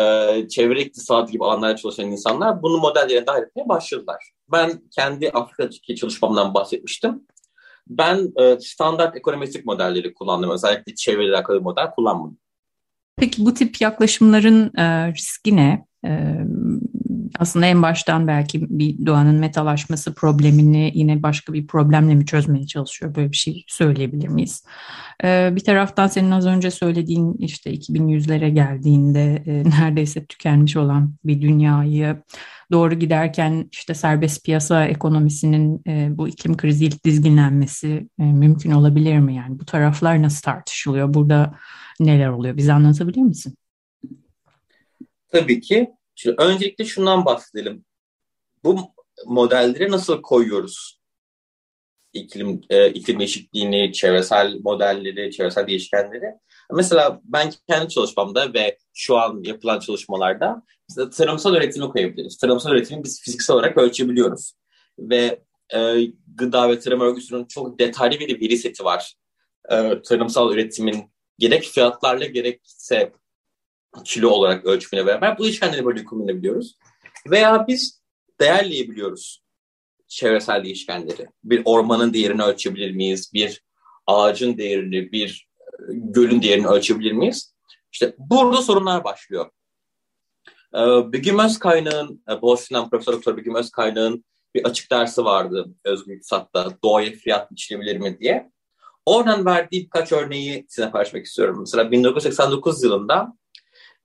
çevre iktisat gibi alanlarda çalışan insanlar bunu modellerine dahil etmeye başladılar. Ben kendi Afrika'daki çalışmamdan bahsetmiştim. Ben e, standart ekonometrik modelleri kullandım. Özellikle çevreyle alakalı model kullanmadım. Peki bu tip yaklaşımların e, riski ne? E, aslında en baştan belki bir doğanın metalaşması problemini yine başka bir problemle mi çözmeye çalışıyor? Böyle bir şey söyleyebilir miyiz? E, bir taraftan senin az önce söylediğin işte 2100'lere geldiğinde e, neredeyse tükenmiş olan bir dünyayı doğru giderken işte serbest piyasa ekonomisinin e, bu iklim kriziyle dizginlenmesi e, mümkün olabilir mi? Yani bu taraflar nasıl tartışılıyor? Burada neler oluyor? Bize anlatabilir misin? Tabii ki. Şimdi öncelikle şundan bahsedelim. Bu modelleri nasıl koyuyoruz? İklim, e, iklim eşitliğini, çevresel modelleri, çevresel değişkenleri. Mesela ben kendi çalışmamda ve şu an yapılan çalışmalarda mesela tarımsal üretimi koyabiliriz. Tarımsal üretimi biz fiziksel olarak ölçebiliyoruz. Ve e, Gıda ve Tarım Örgütü'nün çok detaylı bir veri seti var. E, tarımsal üretimin gerek fiyatlarla gerekse kilo olarak ölçümüne beraber bu değişkenleri böyle kullanabiliyoruz. Veya biz değerleyebiliyoruz çevresel değişkenleri. Bir ormanın değerini ölçebilir miyiz? Bir ağacın değerini, bir e, gölün değerini ölçebilir miyiz? İşte burada sorunlar başlıyor. Ee, Begüm Özkaynak'ın, e, Boğaziçi'nden Profesör Doktor Begüm Özkaynak'ın bir açık dersi vardı Özgür İktisat'ta doğaya fiyat biçilebilir mi diye. Oradan verdiği birkaç örneği size paylaşmak istiyorum. Mesela 1989 yılında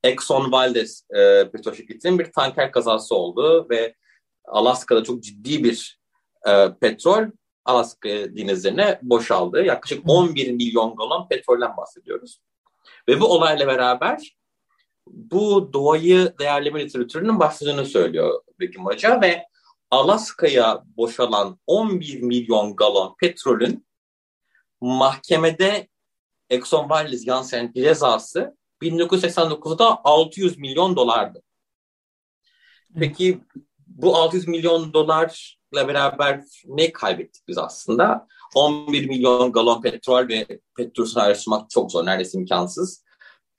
Exxon Valdez e, petrol şirketinin bir tanker kazası oldu ve Alaska'da çok ciddi bir e, petrol Alaska denizlerine boşaldı. Yaklaşık 11 milyon galon petrolden bahsediyoruz. Ve bu olayla beraber bu doğayı değerleme literatürünün başladığını söylüyor Begüm Hoca ve Alaska'ya boşalan 11 milyon galon petrolün mahkemede Exxon Valdez Janssen cezası 1989'da 600 milyon dolardı. Peki bu 600 milyon dolarla beraber ne kaybettik biz aslında? 11 milyon galon petrol ve petrol araştırmak çok zor, neredeyse imkansız.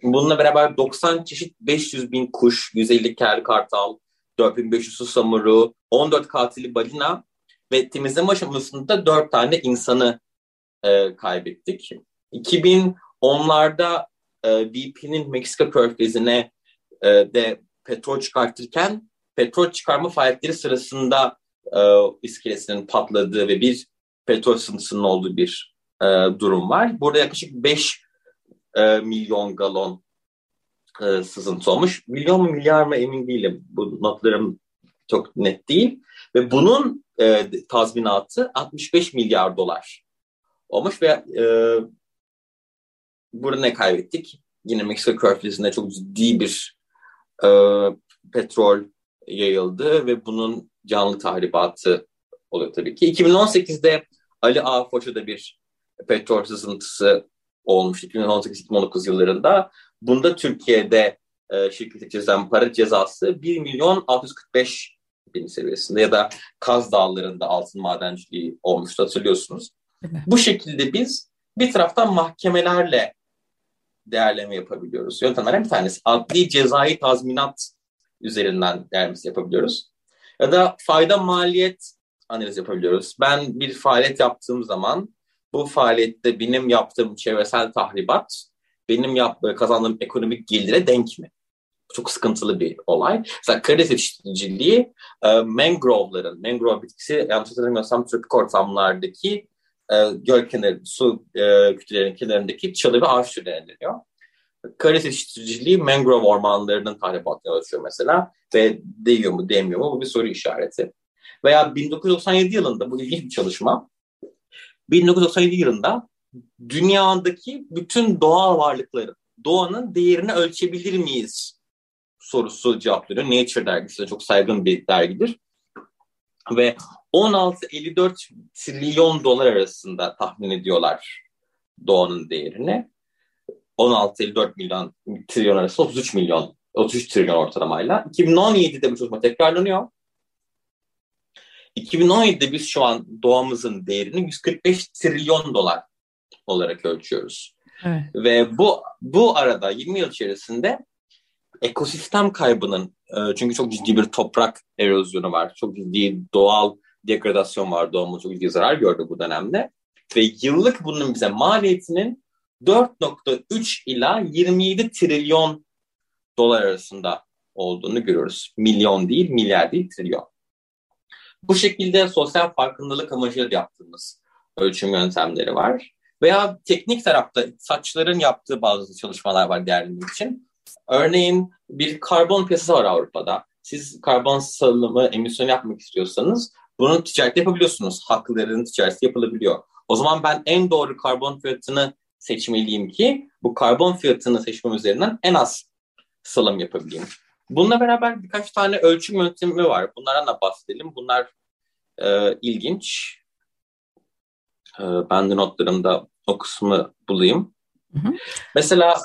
Bununla beraber 90 çeşit 500 bin kuş, 150 kel kartal, 4500 susamuru, 14 katili balina ve temizleme aşamasında 4 tane insanı e, kaybettik. 2010'larda e, BP'nin Meksika körfezine e, de petrol çıkartırken petrol çıkarma faaliyetleri sırasında e, iskelesinin patladığı ve bir petrol sızıntısının olduğu bir e, durum var. Burada yaklaşık 5 e, milyon galon e, sızıntı olmuş. Milyon mu milyar mı emin değilim. Bu notlarım çok net değil. Ve bunun e, tazminatı 65 milyar dolar olmuş ve e, burada ne kaybettik? Yine Meksika körfezinde çok ciddi bir e, petrol yayıldı ve bunun canlı tahribatı oluyor tabii ki. 2018'de Ali Ağa Foça'da bir petrol sızıntısı olmuş 2018-2019 yıllarında. Bunda Türkiye'de e, şirkete çizilen para cezası 1 milyon 645 bin seviyesinde ya da Kaz Dağları'nda altın madenciliği olmuştu hatırlıyorsunuz. Bu şekilde biz bir taraftan mahkemelerle değerleme yapabiliyoruz. Yöntemlerden bir tanesi adli cezai tazminat üzerinden değerlemesi yapabiliyoruz. Ya da fayda maliyet analiz yapabiliyoruz. Ben bir faaliyet yaptığım zaman bu faaliyette benim yaptığım çevresel tahribat benim yap kazandığım ekonomik gelire denk mi? Çok sıkıntılı bir olay. Mesela karides yetiştiriciliği e, mangrove'ların, mangrove bitkisi yanlış hatırlamıyorsam tropik ortamlardaki e, göl kenarı, su e, kütlelerinin kenarındaki çalı ve ağaç türlerine deniyor. Karides yetiştiriciliği mangrove ormanlarının tahribatına ulaşıyor mesela ve değiyor mu değmiyor mu bu bir soru işareti. Veya 1997 yılında bu ilginç bir çalışma. 1997 yılında dünyadaki bütün doğal varlıkların, doğanın değerini ölçebilir miyiz sorusu cevaplıyor. Nature dergisi de çok saygın bir dergidir. Ve 16-54 trilyon dolar arasında tahmin ediyorlar doğanın değerini. 16-54 milyon trilyon arası 33 milyon 33 trilyon ortalamayla. 2017'de bu çalışma tekrarlanıyor. 2017'de biz şu an doğamızın değerini 145 trilyon dolar olarak ölçüyoruz. Evet. Ve bu bu arada 20 yıl içerisinde ekosistem kaybının e, çünkü çok ciddi bir toprak erozyonu var. Çok ciddi doğal degradasyon var. Doğamız çok ciddi zarar gördü bu dönemde. Ve yıllık bunun bize maliyetinin 4.3 ila 27 trilyon dolar arasında olduğunu görüyoruz. Milyon değil, milyar değil, trilyon. Bu şekilde sosyal farkındalık amacıyla yaptığımız ölçüm yöntemleri var. Veya teknik tarafta saçların yaptığı bazı çalışmalar var değerlendirmek için. Örneğin bir karbon piyasası var Avrupa'da. Siz karbon salımı, emisyon yapmak istiyorsanız bunu ticaret yapabiliyorsunuz. Hakların ticareti yapılabiliyor. O zaman ben en doğru karbon fiyatını seçmeliyim ki bu karbon fiyatını seçmem üzerinden en az salım yapabileyim. Bununla beraber birkaç tane ölçüm yöntemi var. Bunlardan da bahsedelim. Bunlar e, ilginç. E, ben de notlarımda o kısmı bulayım. Hı hı. Mesela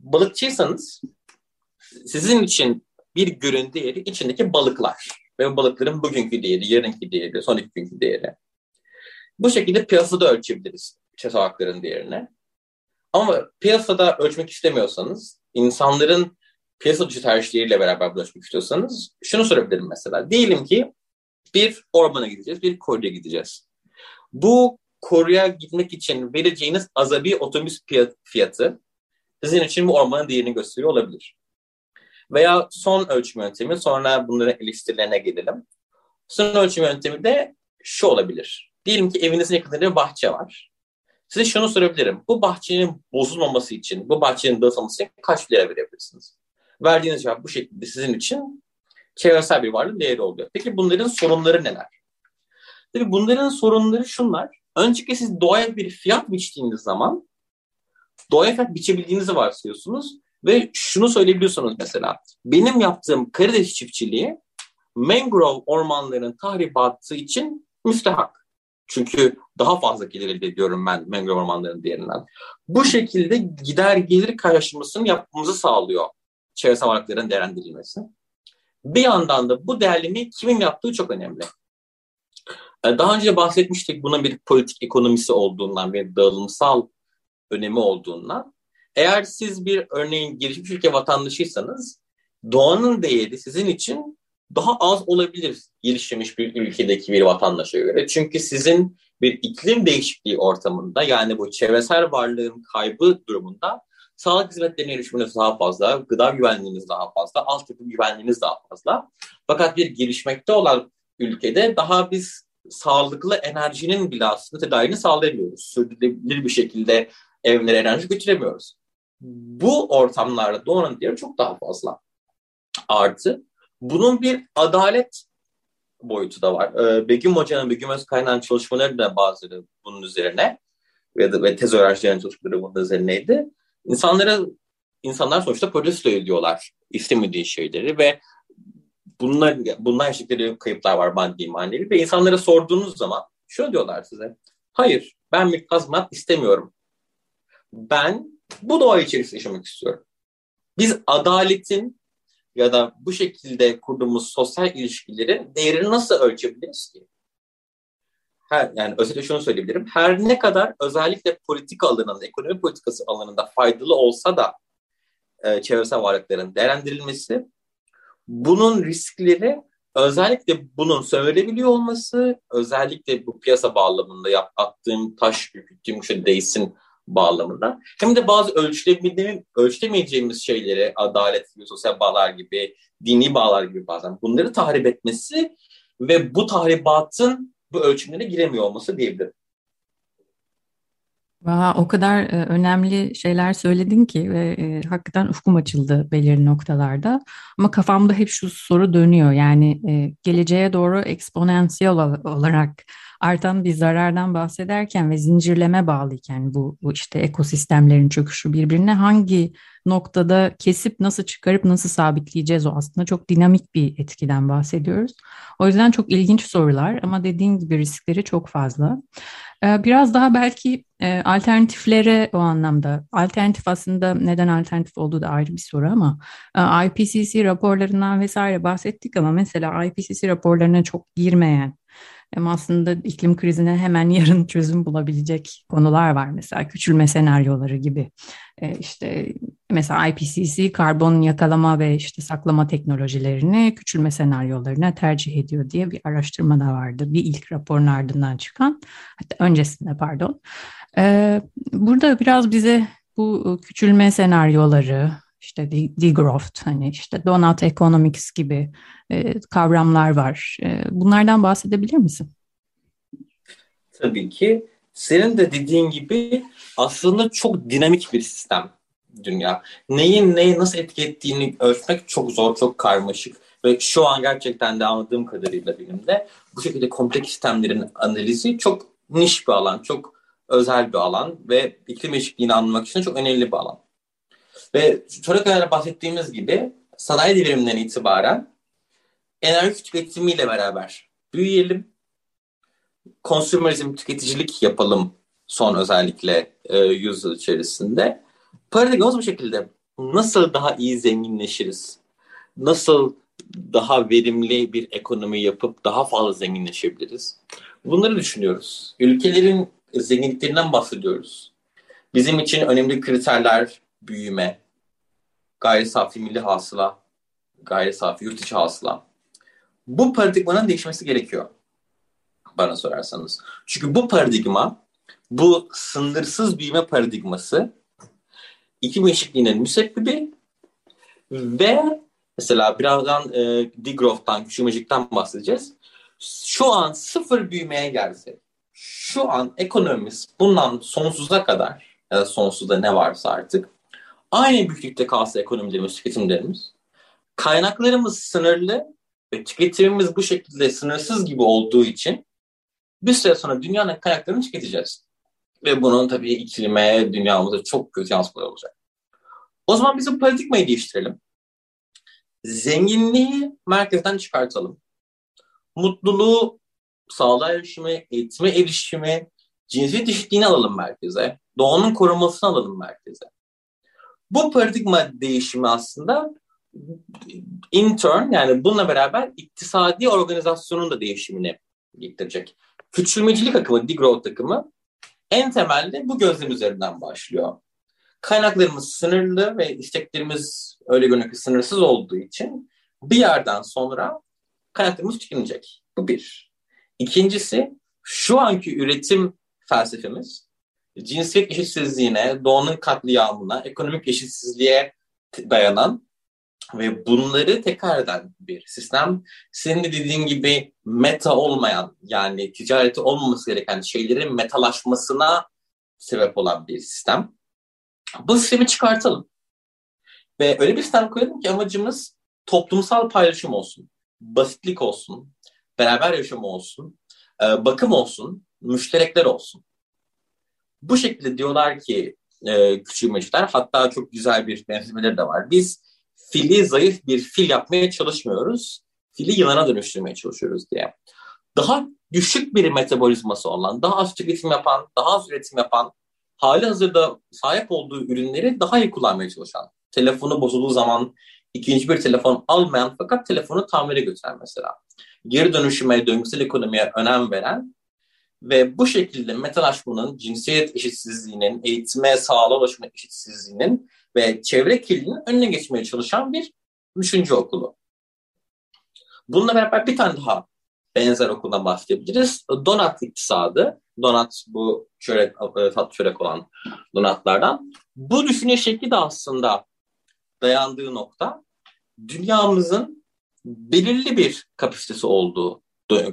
balıkçıysanız sizin için bir gölün değeri içindeki balıklar ve balıkların bugünkü değeri, yarınki değeri, son iki günkü değeri. Bu şekilde piyasada ölçebiliriz çesavakların değerini. Ama piyasada ölçmek istemiyorsanız, insanların piyasa dışı tercihleriyle beraber ölçmek istiyorsanız şunu sorabilirim mesela. Diyelim ki bir ormana gideceğiz, bir koruya gideceğiz. Bu koruya gitmek için vereceğiniz azabi otobüs fiyatı sizin için bu ormanın değerini gösteriyor olabilir. Veya son ölçüm yöntemi, sonra bunların eleştirilerine gelelim. Son ölçüm yöntemi de şu olabilir. Diyelim ki evinizin yakınında bir bahçe var. Size şunu sorabilirim. Bu bahçenin bozulmaması için, bu bahçenin dağıtılması için kaç lira verebilirsiniz? Verdiğiniz cevap bu şekilde sizin için çevresel bir varlığın değeri oluyor. Peki bunların sorunları neler? Tabii bunların sorunları şunlar. Öncelikle siz doğaya bir fiyat biçtiğiniz zaman doğaya fiyat biçebildiğinizi varsayıyorsunuz ve şunu söyleyebiliyorsunuz mesela. Benim yaptığım karides çiftçiliği mangrove ormanlarının tahribatı için müstehak. Çünkü daha fazla gelir elde ediyorum ben mangrove ormanlarının diğerinden. Bu şekilde gider gelir karşılaştırmasını yapmamızı sağlıyor çevresel varlıkların değerlendirilmesi. Bir yandan da bu değerlemeyi kimin yaptığı çok önemli. Ee, daha önce bahsetmiştik bunun bir politik ekonomisi olduğundan, bir dağılımsal önemi olduğundan. Eğer siz bir örneğin gelişmiş ülke vatandaşıysanız doğanın değeri sizin için daha az olabilir gelişmiş bir ülkedeki bir vatandaşa göre. Çünkü sizin bir iklim değişikliği ortamında yani bu çevresel varlığın kaybı durumunda sağlık hizmetlerine erişiminiz daha fazla, gıda güvenliğiniz daha fazla, altyapı güvenliğiniz daha fazla. Fakat bir gelişmekte olan ülkede daha biz sağlıklı enerjinin bile aslında tedarini sağlayamıyoruz. Sürdürülebilir bir şekilde evlere enerji götüremiyoruz. Bu ortamlarda doğanın değeri çok daha fazla. Artı bunun bir adalet boyutu da var. Ee, Begüm Hoca'nın, Begüm Özkaynak'ın çalışmaları da bazıları bunun üzerine ve, de, ve tez öğrencilerinin çalışmaları bunun üzerineydi. İnsanlara, insanlar sonuçta protesto ediyorlar istemediği şeyleri ve bunlar, bundan yaşadıkları kayıplar var maddi manevi ve insanlara sorduğunuz zaman şöyle diyorlar size. Hayır ben bir kazmat istemiyorum. Ben bu doğa içerisinde yaşamak istiyorum. Biz adaletin ya da bu şekilde kurduğumuz sosyal ilişkilerin değerini nasıl ölçebiliriz ki? Her, yani özetle şunu söyleyebilirim. Her ne kadar özellikle politika alanında, ekonomi politikası alanında faydalı olsa da e, çevresel varlıkların değerlendirilmesi, bunun riskleri özellikle bunun sömürebiliyor olması, özellikle bu piyasa bağlamında yap, attığım taş, ürküttüğüm şey değsin bağlamında. Hem de bazı ölçülemeyeceğimiz, şeyleri, adalet gibi, sosyal bağlar gibi, dini bağlar gibi bazen bunları tahrip etmesi ve bu tahribatın bu ölçümlere giremiyor olması diyebilirim. Valla o kadar e, önemli şeyler söyledin ki ve e, hakikaten ufkum açıldı belirli noktalarda. Ama kafamda hep şu soru dönüyor. Yani e, geleceğe doğru eksponansiyel olarak artan bir zarardan bahsederken ve zincirleme bağlıyken bu, bu işte ekosistemlerin çöküşü birbirine hangi noktada kesip nasıl çıkarıp nasıl sabitleyeceğiz o aslında çok dinamik bir etkiden bahsediyoruz. O yüzden çok ilginç sorular ama dediğin gibi riskleri çok fazla. Ee, biraz daha belki e, alternatiflere o anlamda, alternatif aslında neden alternatif olduğu da ayrı bir soru ama e, IPCC raporlarından vesaire bahsettik ama mesela IPCC raporlarına çok girmeyen hem aslında iklim krizine hemen yarın çözüm bulabilecek konular var. Mesela küçülme senaryoları gibi. E, işte mesela IPCC karbon yakalama ve işte saklama teknolojilerini küçülme senaryolarına tercih ediyor diye bir araştırma da vardı. Bir ilk raporun ardından çıkan, hatta öncesinde pardon. E, burada biraz bize bu küçülme senaryoları, işte degrowth, hani işte donut economics gibi e, kavramlar var. E, bunlardan bahsedebilir misin? Tabii ki. Senin de dediğin gibi aslında çok dinamik bir sistem dünya. Neyin neyi nasıl etki ettiğini ölçmek çok zor, çok karmaşık. Ve şu an gerçekten de anladığım kadarıyla bilimde bu şekilde kompleks sistemlerin analizi çok niş bir alan, çok özel bir alan ve iklim eşitliğini anlamak için çok önemli bir alan. Ve sonra kadar bahsettiğimiz gibi sanayi devriminden itibaren enerji tüketimiyle beraber büyüyelim. Konsumerizm, tüketicilik yapalım son özellikle e, yüzyıl içerisinde. Paradigmamız bu şekilde. Nasıl daha iyi zenginleşiriz? Nasıl daha verimli bir ekonomi yapıp daha fazla zenginleşebiliriz? Bunları düşünüyoruz. Ülkelerin zenginliklerinden bahsediyoruz. Bizim için önemli kriterler büyüme, gayri safi milli hasıla, gayri safi yurt içi hasıla. Bu paradigmanın değişmesi gerekiyor bana sorarsanız. Çünkü bu paradigma, bu sınırsız büyüme paradigması iklim eşitliğinin müsebbibi ve mesela birazdan e, degrowth'tan, küçülmecikten bahsedeceğiz. Şu an sıfır büyümeye gelse, şu an ekonomimiz bundan sonsuza kadar ya da sonsuzda ne varsa artık aynı büyüklükte kalsa ekonomilerimiz, tüketimlerimiz, kaynaklarımız sınırlı ve tüketimimiz bu şekilde sınırsız gibi olduğu için bir süre sonra dünyanın kaynaklarını tüketeceğiz. Ve bunun tabii iklime, dünyamıza çok kötü yansımaları olacak. O zaman bizim paradigmayı değiştirelim. Zenginliği merkezden çıkartalım. Mutluluğu, sağlığa erişimi, eğitime erişimi, cinsiyet eşitliğini alalım merkeze. Doğanın korunmasını alalım merkeze. Bu paradigma değişimi aslında intern yani bununla beraber iktisadi organizasyonun da değişimini getirecek. Küçülmecilik akımı, degrowth akımı en temelde bu gözlem üzerinden başlıyor. Kaynaklarımız sınırlı ve isteklerimiz öyle görünüyor sınırsız olduğu için bir yerden sonra kaynaklarımız tükenecek. Bu bir. İkincisi şu anki üretim felsefemiz cinsiyet eşitsizliğine, doğanın katliamına, ekonomik eşitsizliğe dayanan ve bunları tekrar eden bir sistem. Senin de dediğin gibi meta olmayan yani ticareti olmaması gereken şeylerin metalaşmasına sebep olan bir sistem. Bu sistemi çıkartalım. Ve öyle bir sistem koyalım ki amacımız toplumsal paylaşım olsun, basitlik olsun, beraber yaşam olsun, e, bakım olsun, müşterekler olsun. Bu şekilde diyorlar ki e, küçülmeciler, hatta çok güzel bir benzemeleri de var. Biz fili zayıf bir fil yapmaya çalışmıyoruz. Fili yılana dönüştürmeye çalışıyoruz diye. Daha düşük bir metabolizması olan, daha az tüketim yapan, daha az üretim yapan, hali hazırda sahip olduğu ürünleri daha iyi kullanmaya çalışan. Telefonu bozulduğu zaman ikinci bir telefon almayan fakat telefonu tamire götüren mesela. Geri dönüşüme, döngüsel ekonomiye önem veren ve bu şekilde metalaşmanın, cinsiyet eşitsizliğinin, eğitime, sağlığa ulaşma eşitsizliğinin ve çevre kirliliğinin önüne geçmeye çalışan bir üçüncü okulu. Bununla beraber bir tane daha benzer okuldan bahsedebiliriz. Donat iktisadı. Donat bu çörek, e, tatlı çörek olan donatlardan. Bu düşünce şekli de aslında dayandığı nokta dünyamızın belirli bir kapasitesi olduğu,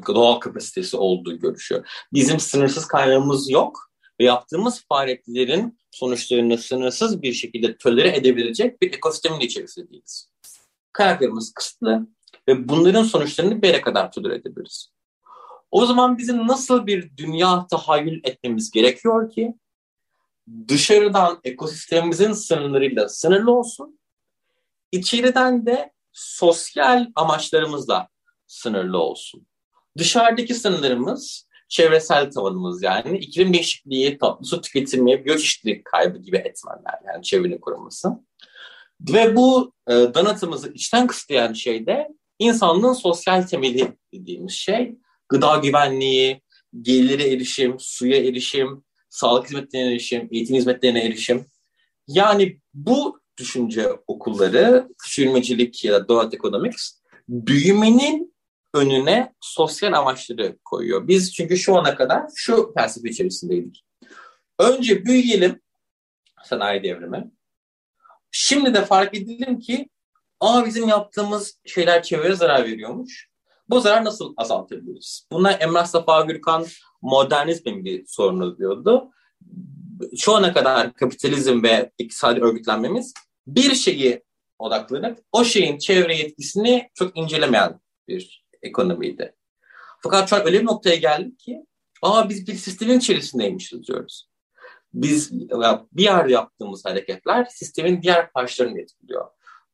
doğal kapasitesi olduğu görüşüyor. Bizim sınırsız kaynağımız yok ve yaptığımız faaliyetlerin sonuçlarını sınırsız bir şekilde tölere edebilecek bir ekosistemin içerisinde değiliz. Kaynaklarımız kısıtlı ve bunların sonuçlarını bir yere kadar tolere edebiliriz. O zaman bizim nasıl bir dünya tahayyül etmemiz gerekiyor ki dışarıdan ekosistemimizin sınırlarıyla sınırlı olsun, içeriden de sosyal amaçlarımızla sınırlı olsun. Dışarıdaki sınırlarımız çevresel tavanımız yani iklim değişikliği, tatlı su tüketimi, biyoçeşitlilik kaybı gibi etmenler yani çevrenin korunması. Ve bu e, donatımızı içten kısıtlayan şey de insanlığın sosyal temeli dediğimiz şey. Gıda güvenliği, gelire erişim, suya erişim, sağlık hizmetlerine erişim, eğitim hizmetlerine erişim. Yani bu düşünce okulları, küçülmecilik ya da Doğat Economics, büyümenin önüne sosyal amaçları koyuyor. Biz çünkü şu ana kadar şu felsefe içerisindeydik. Önce büyüyelim sanayi devrimi. Şimdi de fark edelim ki aa bizim yaptığımız şeyler çevreye zarar veriyormuş. Bu zarar nasıl azaltabiliriz? Bunlar Emrah Safa Gürkan modernizmin bir sorunu diyordu. Şu ana kadar kapitalizm ve iktisadi örgütlenmemiz bir şeyi odaklanıp o şeyin çevre etkisini çok incelemeyen bir ekonomiydi. Fakat şu an öyle bir noktaya geldik ki aa biz bir sistemin içerisindeymişiz diyoruz. Biz bir yerde yaptığımız hareketler sistemin diğer parçalarını etkiliyor.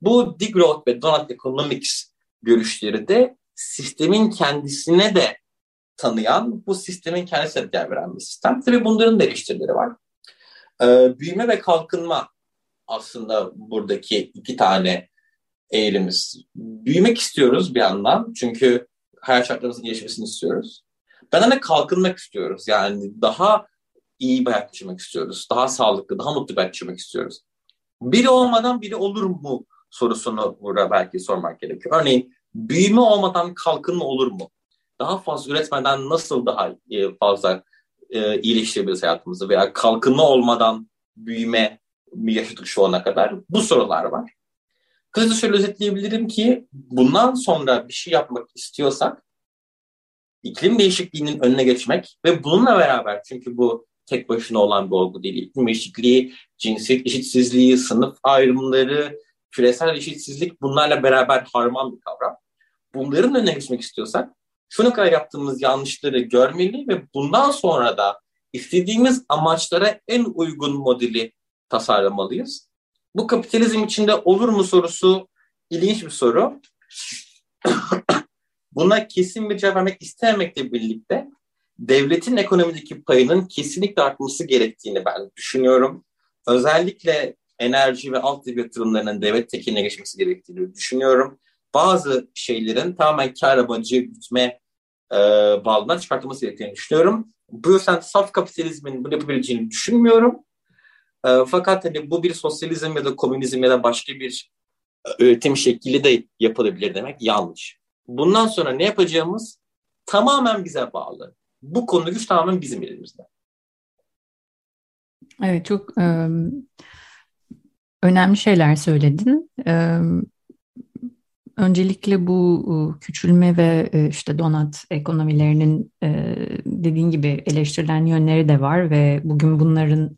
Bu degrowth ve donut economics görüşleri de sistemin kendisine de tanıyan, bu sistemin kendisine değer veren bir sistem. Tabii bunların da eleştirileri var. Ee, büyüme ve kalkınma aslında buradaki iki tane eğilimiz. Büyümek istiyoruz bir yandan çünkü hayat şartlarımızın gelişmesini istiyoruz. Ben de kalkınmak istiyoruz. Yani daha iyi bir hayat yaşamak istiyoruz. Daha sağlıklı, daha mutlu bir hayat yaşamak istiyoruz. Biri olmadan biri olur mu sorusunu burada belki sormak gerekiyor. Örneğin büyüme olmadan kalkınma olur mu? Daha fazla üretmeden nasıl daha fazla e, iyileştirebiliriz hayatımızı? Veya kalkınma olmadan büyüme mi yaşadık şu ana kadar? Bu sorular var. Kısaca şöyle özetleyebilirim ki bundan sonra bir şey yapmak istiyorsak iklim değişikliğinin önüne geçmek ve bununla beraber çünkü bu tek başına olan bir olgu değil. İklim değişikliği, cinsiyet eşitsizliği, sınıf ayrımları, küresel eşitsizlik bunlarla beraber harman bir kavram. Bunların önüne geçmek istiyorsak şunu kadar yaptığımız yanlışları görmeli ve bundan sonra da istediğimiz amaçlara en uygun modeli tasarlamalıyız. Bu kapitalizm içinde olur mu sorusu ilginç bir soru. Buna kesin bir cevap vermek istememekle birlikte devletin ekonomideki payının kesinlikle artması gerektiğini ben düşünüyorum. Özellikle enerji ve altyapı yatırımlarının devlet tekeline geçmesi gerektiğini düşünüyorum. Bazı şeylerin tamamen kar amacı gütme e, bağlamından çıkartılması gerektiğini düşünüyorum. Bu yüzden saf kapitalizmin bunu yapabileceğini düşünmüyorum. E, fakat hani bu bir sosyalizm ya da komünizm ya da başka bir e, üretim şekli de yapılabilir demek yanlış. Bundan sonra ne yapacağımız tamamen bize bağlı. Bu konu güç tamamen bizim elimizde. Evet çok e, önemli şeyler söyledin. E, öncelikle bu küçülme ve e, işte donat ekonomilerinin e, dediğin gibi eleştirilen yönleri de var ve bugün bunların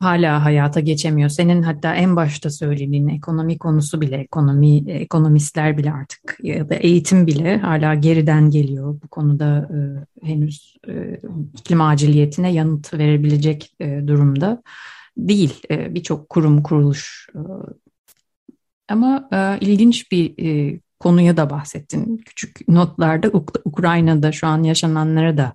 hala hayata geçemiyor. Senin hatta en başta söylediğin ekonomi konusu bile, ekonomi ekonomistler bile artık ya da eğitim bile hala geriden geliyor. Bu konuda e, henüz e, iklim aciliyetine yanıt verebilecek e, durumda değil. E, Birçok kurum, kuruluş e, ama e, ilginç bir e, konuya da bahsettin. Küçük notlarda Uk- Ukrayna'da şu an yaşananlara da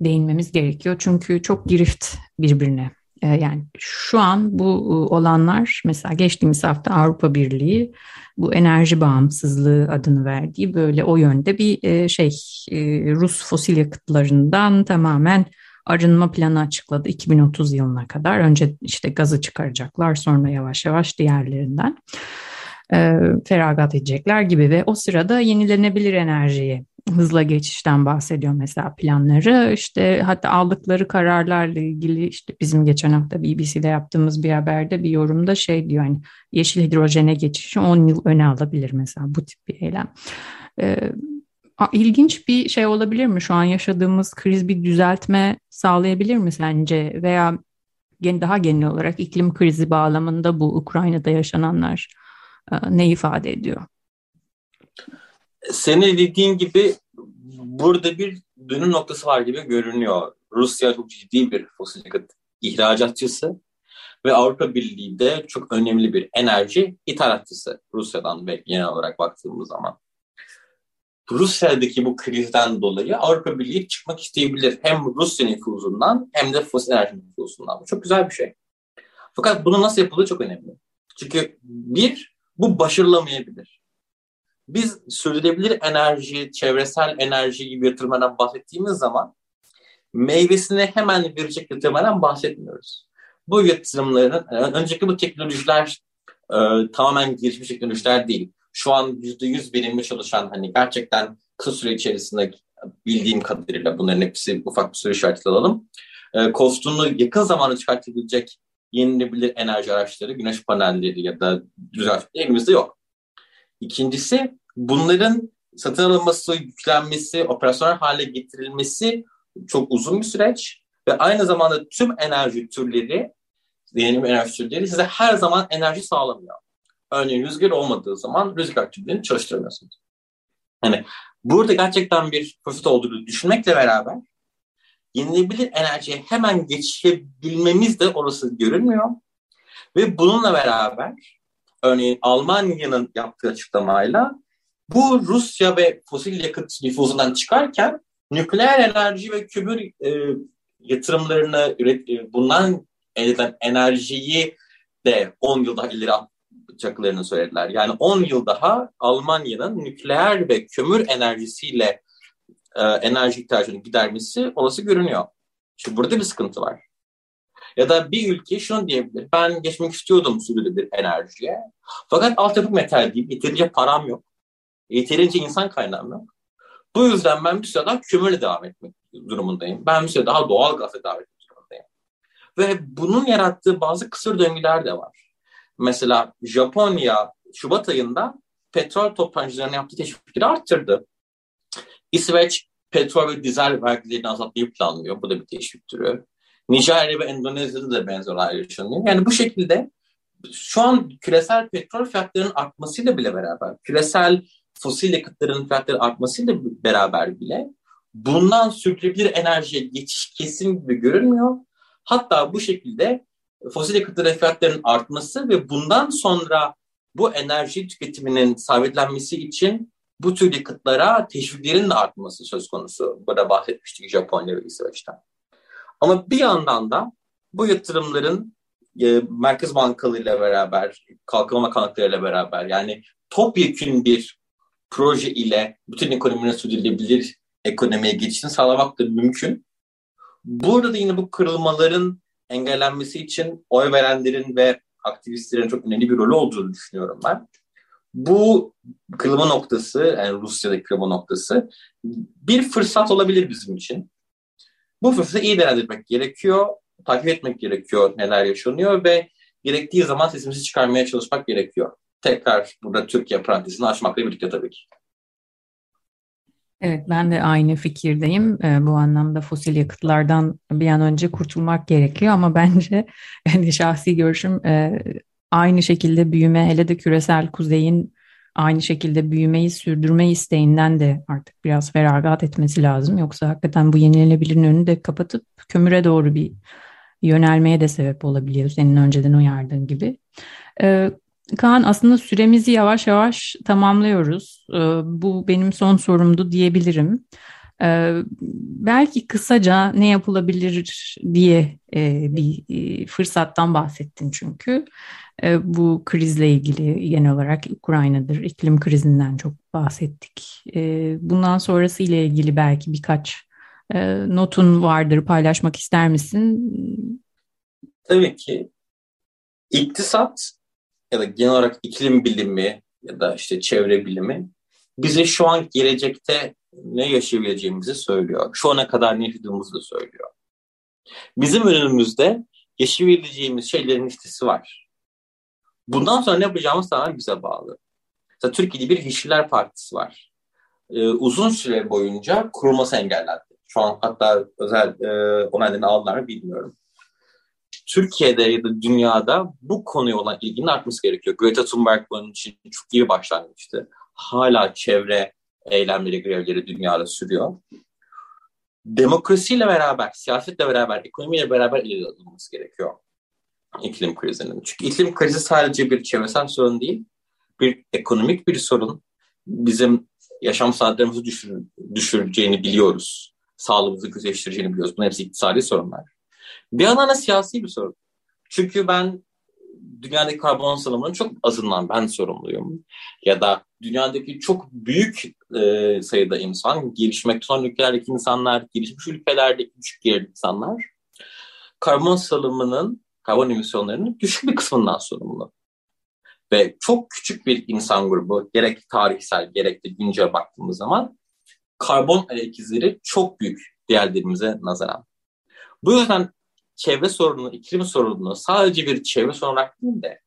değinmemiz gerekiyor. Çünkü çok girift birbirine. E, yani şu an bu e, olanlar mesela geçtiğimiz hafta Avrupa Birliği bu enerji bağımsızlığı adını verdiği böyle o yönde bir e, şey e, Rus fosil yakıtlarından tamamen arınma planı açıkladı 2030 yılına kadar. Önce işte gazı çıkaracaklar sonra yavaş yavaş diğerlerinden feragat edecekler gibi ve o sırada yenilenebilir enerjiyi hızla geçişten bahsediyor mesela planları. İşte hatta aldıkları kararlarla ilgili işte bizim geçen hafta BBC'de yaptığımız bir haberde bir yorumda şey diyor hani yeşil hidrojene geçişi 10 yıl öne alabilir mesela bu tip bir eylem. Ee, ilginç bir şey olabilir mi? Şu an yaşadığımız kriz bir düzeltme sağlayabilir mi sence? Veya daha genel olarak iklim krizi bağlamında bu Ukrayna'da yaşananlar e, ne ifade ediyor? Senin dediğin gibi burada bir dönüm noktası var gibi görünüyor. Rusya çok ciddi bir fosil yakıt ihracatçısı ve Avrupa Birliği de çok önemli bir enerji ithalatçısı Rusya'dan ve genel olarak baktığımız zaman. Rusya'daki bu krizden dolayı Avrupa Birliği çıkmak isteyebilir. Hem Rusya nüfuzundan hem de fosil enerji nüfuzundan. Bu çok güzel bir şey. Fakat bunu nasıl yapıldığı çok önemli. Çünkü bir, bu başarılamayabilir. Biz sürdürülebilir enerji, çevresel enerji gibi yatırımlardan bahsettiğimiz zaman meyvesini hemen verecek yatırımlardan bahsetmiyoruz. Bu yatırımların, önceki bu teknolojiler e, tamamen gelişmiş teknolojiler değil. Şu an yüzde yüz verimli çalışan hani gerçekten kısa süre içerisinde bildiğim kadarıyla bunların hepsi ufak bir süre işareti alalım. E, kostunu yakın zamanda çıkartabilecek yenilebilir enerji araçları, güneş panelleri ya da rüzgar elimizde yok. İkincisi bunların satın alınması, yüklenmesi, operasyonel hale getirilmesi çok uzun bir süreç ve aynı zamanda tüm enerji türleri, yenilenebilir enerji türleri size her zaman enerji sağlamıyor. Örneğin rüzgar olmadığı zaman rüzgar türlerini çalıştıramıyorsunuz. Yani burada gerçekten bir fırsat olduğunu düşünmekle beraber yenilebilir enerjiye hemen geçebilmemiz de orası görünmüyor. Ve bununla beraber örneğin Almanya'nın yaptığı açıklamayla bu Rusya ve fosil yakıt nüfuzundan çıkarken nükleer enerji ve kömür e, yatırımlarını üret, e, bundan elde edilen enerjiyi de 10 yıl daha ileri atacaklarını söylediler. Yani 10 yıl daha Almanya'nın nükleer ve kömür enerjisiyle e, enerji ihtiyacını gidermesi olası görünüyor. Şimdi burada bir sıkıntı var. Ya da bir ülke şunu diyebilir. Ben geçmek istiyordum sürdürülebilir enerjiye. Fakat altyapı metal değil. Yeterince param yok. Yeterince insan kaynağım yok. Bu yüzden ben bir süre daha kömürle devam etmek durumundayım. Ben bir süre daha doğal gazla devam etmek durumundayım. Ve bunun yarattığı bazı kısır döngüler de var. Mesela Japonya Şubat ayında petrol toptancılarının yaptığı teşvikleri arttırdı. İsveç petrol ve dizel vergilerini azaltmayı planlıyor. Bu da bir teşvik türü. Nijerya ve Endonezya'da da benzer olaylar yaşanıyor. Yani bu şekilde şu an küresel petrol fiyatlarının artmasıyla bile beraber küresel fosil yakıtların fiyatları artmasıyla beraber bile bundan sürdürülebilir enerjiye geçiş kesin gibi görünmüyor. Hatta bu şekilde fosil yakıtların fiyatlarının artması ve bundan sonra bu enerji tüketiminin sabitlenmesi için bu tür yakıtlara teşviklerin de artması söz konusu. Burada bahsetmiştik Japonya ve İsveç'ten. Ama bir yandan da bu yatırımların e, merkez bankalarıyla beraber, kalkınma bakanlıklarıyla beraber yani topyekün bir proje ile bütün ekonominin sürdürülebilir ekonomiye geçişini sağlamak da mümkün. Burada da yine bu kırılmaların engellenmesi için oy verenlerin ve aktivistlerin çok önemli bir rolü olduğunu düşünüyorum ben. Bu kırılma noktası, yani Rusya'daki kırılma noktası bir fırsat olabilir bizim için. Bu fırsatı iyi değerlendirmek gerekiyor, takip etmek gerekiyor neler yaşanıyor ve gerektiği zaman sesimizi çıkarmaya çalışmak gerekiyor. Tekrar burada Türkiye parantezini açmakla birlikte tabii ki. Evet ben de aynı fikirdeyim. Ee, bu anlamda fosil yakıtlardan bir an önce kurtulmak gerekiyor ama bence yani şahsi görüşüm e, aynı şekilde büyüme hele de küresel kuzeyin aynı şekilde büyümeyi sürdürme isteğinden de artık biraz feragat etmesi lazım. Yoksa hakikaten bu yenilenebilirin önünü de kapatıp kömüre doğru bir yönelmeye de sebep olabiliyor senin önceden uyardığın gibi. Ee, Kaan aslında süremizi yavaş yavaş tamamlıyoruz. Ee, bu benim son sorumdu diyebilirim. Ee, belki kısaca ne yapılabilir diye e, bir e, fırsattan bahsettin çünkü. E, bu krizle ilgili genel olarak Ukrayna'dır, iklim krizinden çok bahsettik. bundan sonrası ile ilgili belki birkaç notun vardır, paylaşmak ister misin? Tabii ki. İktisat ya da genel olarak iklim bilimi ya da işte çevre bilimi bize şu an gelecekte ne yaşayabileceğimizi söylüyor. Şu ana kadar ne yaşadığımızı da söylüyor. Bizim önümüzde yaşayabileceğimiz şeylerin listesi var. Bundan sonra ne yapacağımız tamamen bize bağlı. Mesela Türkiye'de bir Yeşiller Partisi var. Ee, uzun süre boyunca kurulması engellendi. Şu an hatta özel e, onaylarını aldılar bilmiyorum. Türkiye'de ya da dünyada bu konuya olan ilginin artması gerekiyor. Greta Thunberg bunun için çok iyi başlangıçtı. Hala çevre eylemleri, grevleri dünyada sürüyor. Demokrasiyle beraber, siyasetle beraber, ekonomiyle beraber ele alınması gerekiyor iklim krizinin. Çünkü iklim krizi sadece bir çevresel sorun değil, bir ekonomik bir sorun. Bizim yaşam saatlerimizi düşür, düşüreceğini biliyoruz. Sağlığımızı kötüleştireceğini biliyoruz. Bunlar hepsi iktisadi sorunlar. Bir yandan da siyasi bir sorun. Çünkü ben dünyadaki karbon salımının çok azından ben sorumluyum. Ya da dünyadaki çok büyük e, sayıda insan, gelişmekte olan ülkelerdeki insanlar, gelişmiş ülkelerdeki küçük gelirli insanlar karbon salımının, karbon emisyonlarının düşük bir kısmından sorumlu. Ve çok küçük bir insan grubu, gerek tarihsel gerek de güncel baktığımız zaman karbon ayak izleri çok büyük diğerlerimize nazaran. Bu yüzden çevre sorunu, iklim sorununu sadece bir çevre sorunu olarak değil de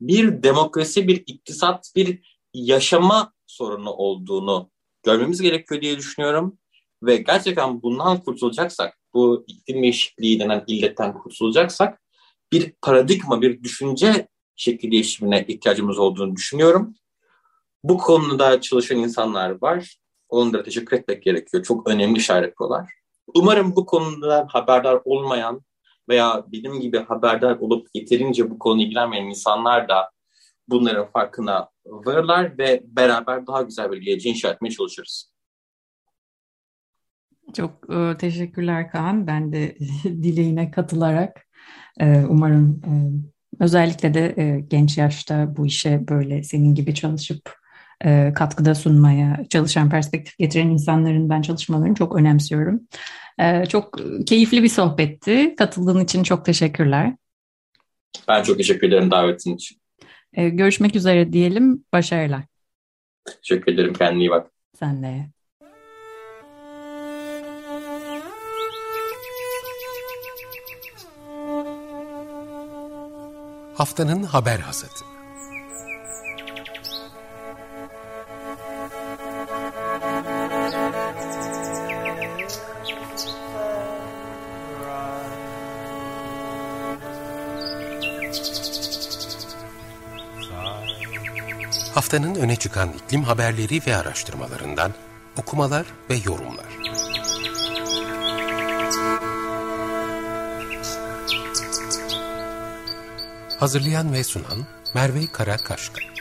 bir demokrasi, bir iktisat, bir yaşama sorunu olduğunu görmemiz gerekiyor diye düşünüyorum. Ve gerçekten bundan kurtulacaksak, bu iklim değişikliği denen illetten kurtulacaksak bir paradigma, bir düşünce şekli değişimine ihtiyacımız olduğunu düşünüyorum. Bu konuda çalışan insanlar var. Onlara teşekkür etmek gerekiyor. Çok önemli işler yapıyorlar. Umarım bu konuda haberdar olmayan veya benim gibi haberdar olup yeterince bu konuyla ilgilenmeyen insanlar da bunların farkına varırlar ve beraber daha güzel bir geleceği inşa etmeye çalışırız. Çok e, teşekkürler Kaan. Ben de dileğine katılarak umarım e, özellikle de e, genç yaşta bu işe böyle senin gibi çalışıp e, katkıda sunmaya çalışan, perspektif getiren insanların ben çalışmalarını çok önemsiyorum. Çok keyifli bir sohbetti. Katıldığın için çok teşekkürler. Ben çok teşekkür ederim davetin için. Görüşmek üzere diyelim. Başarılar. Teşekkür ederim. Kendine iyi bak. Sen de. Haftanın haber hazırdı. Haftanın öne çıkan iklim haberleri ve araştırmalarından okumalar ve yorumlar. Hazırlayan ve sunan Merve Karakaşka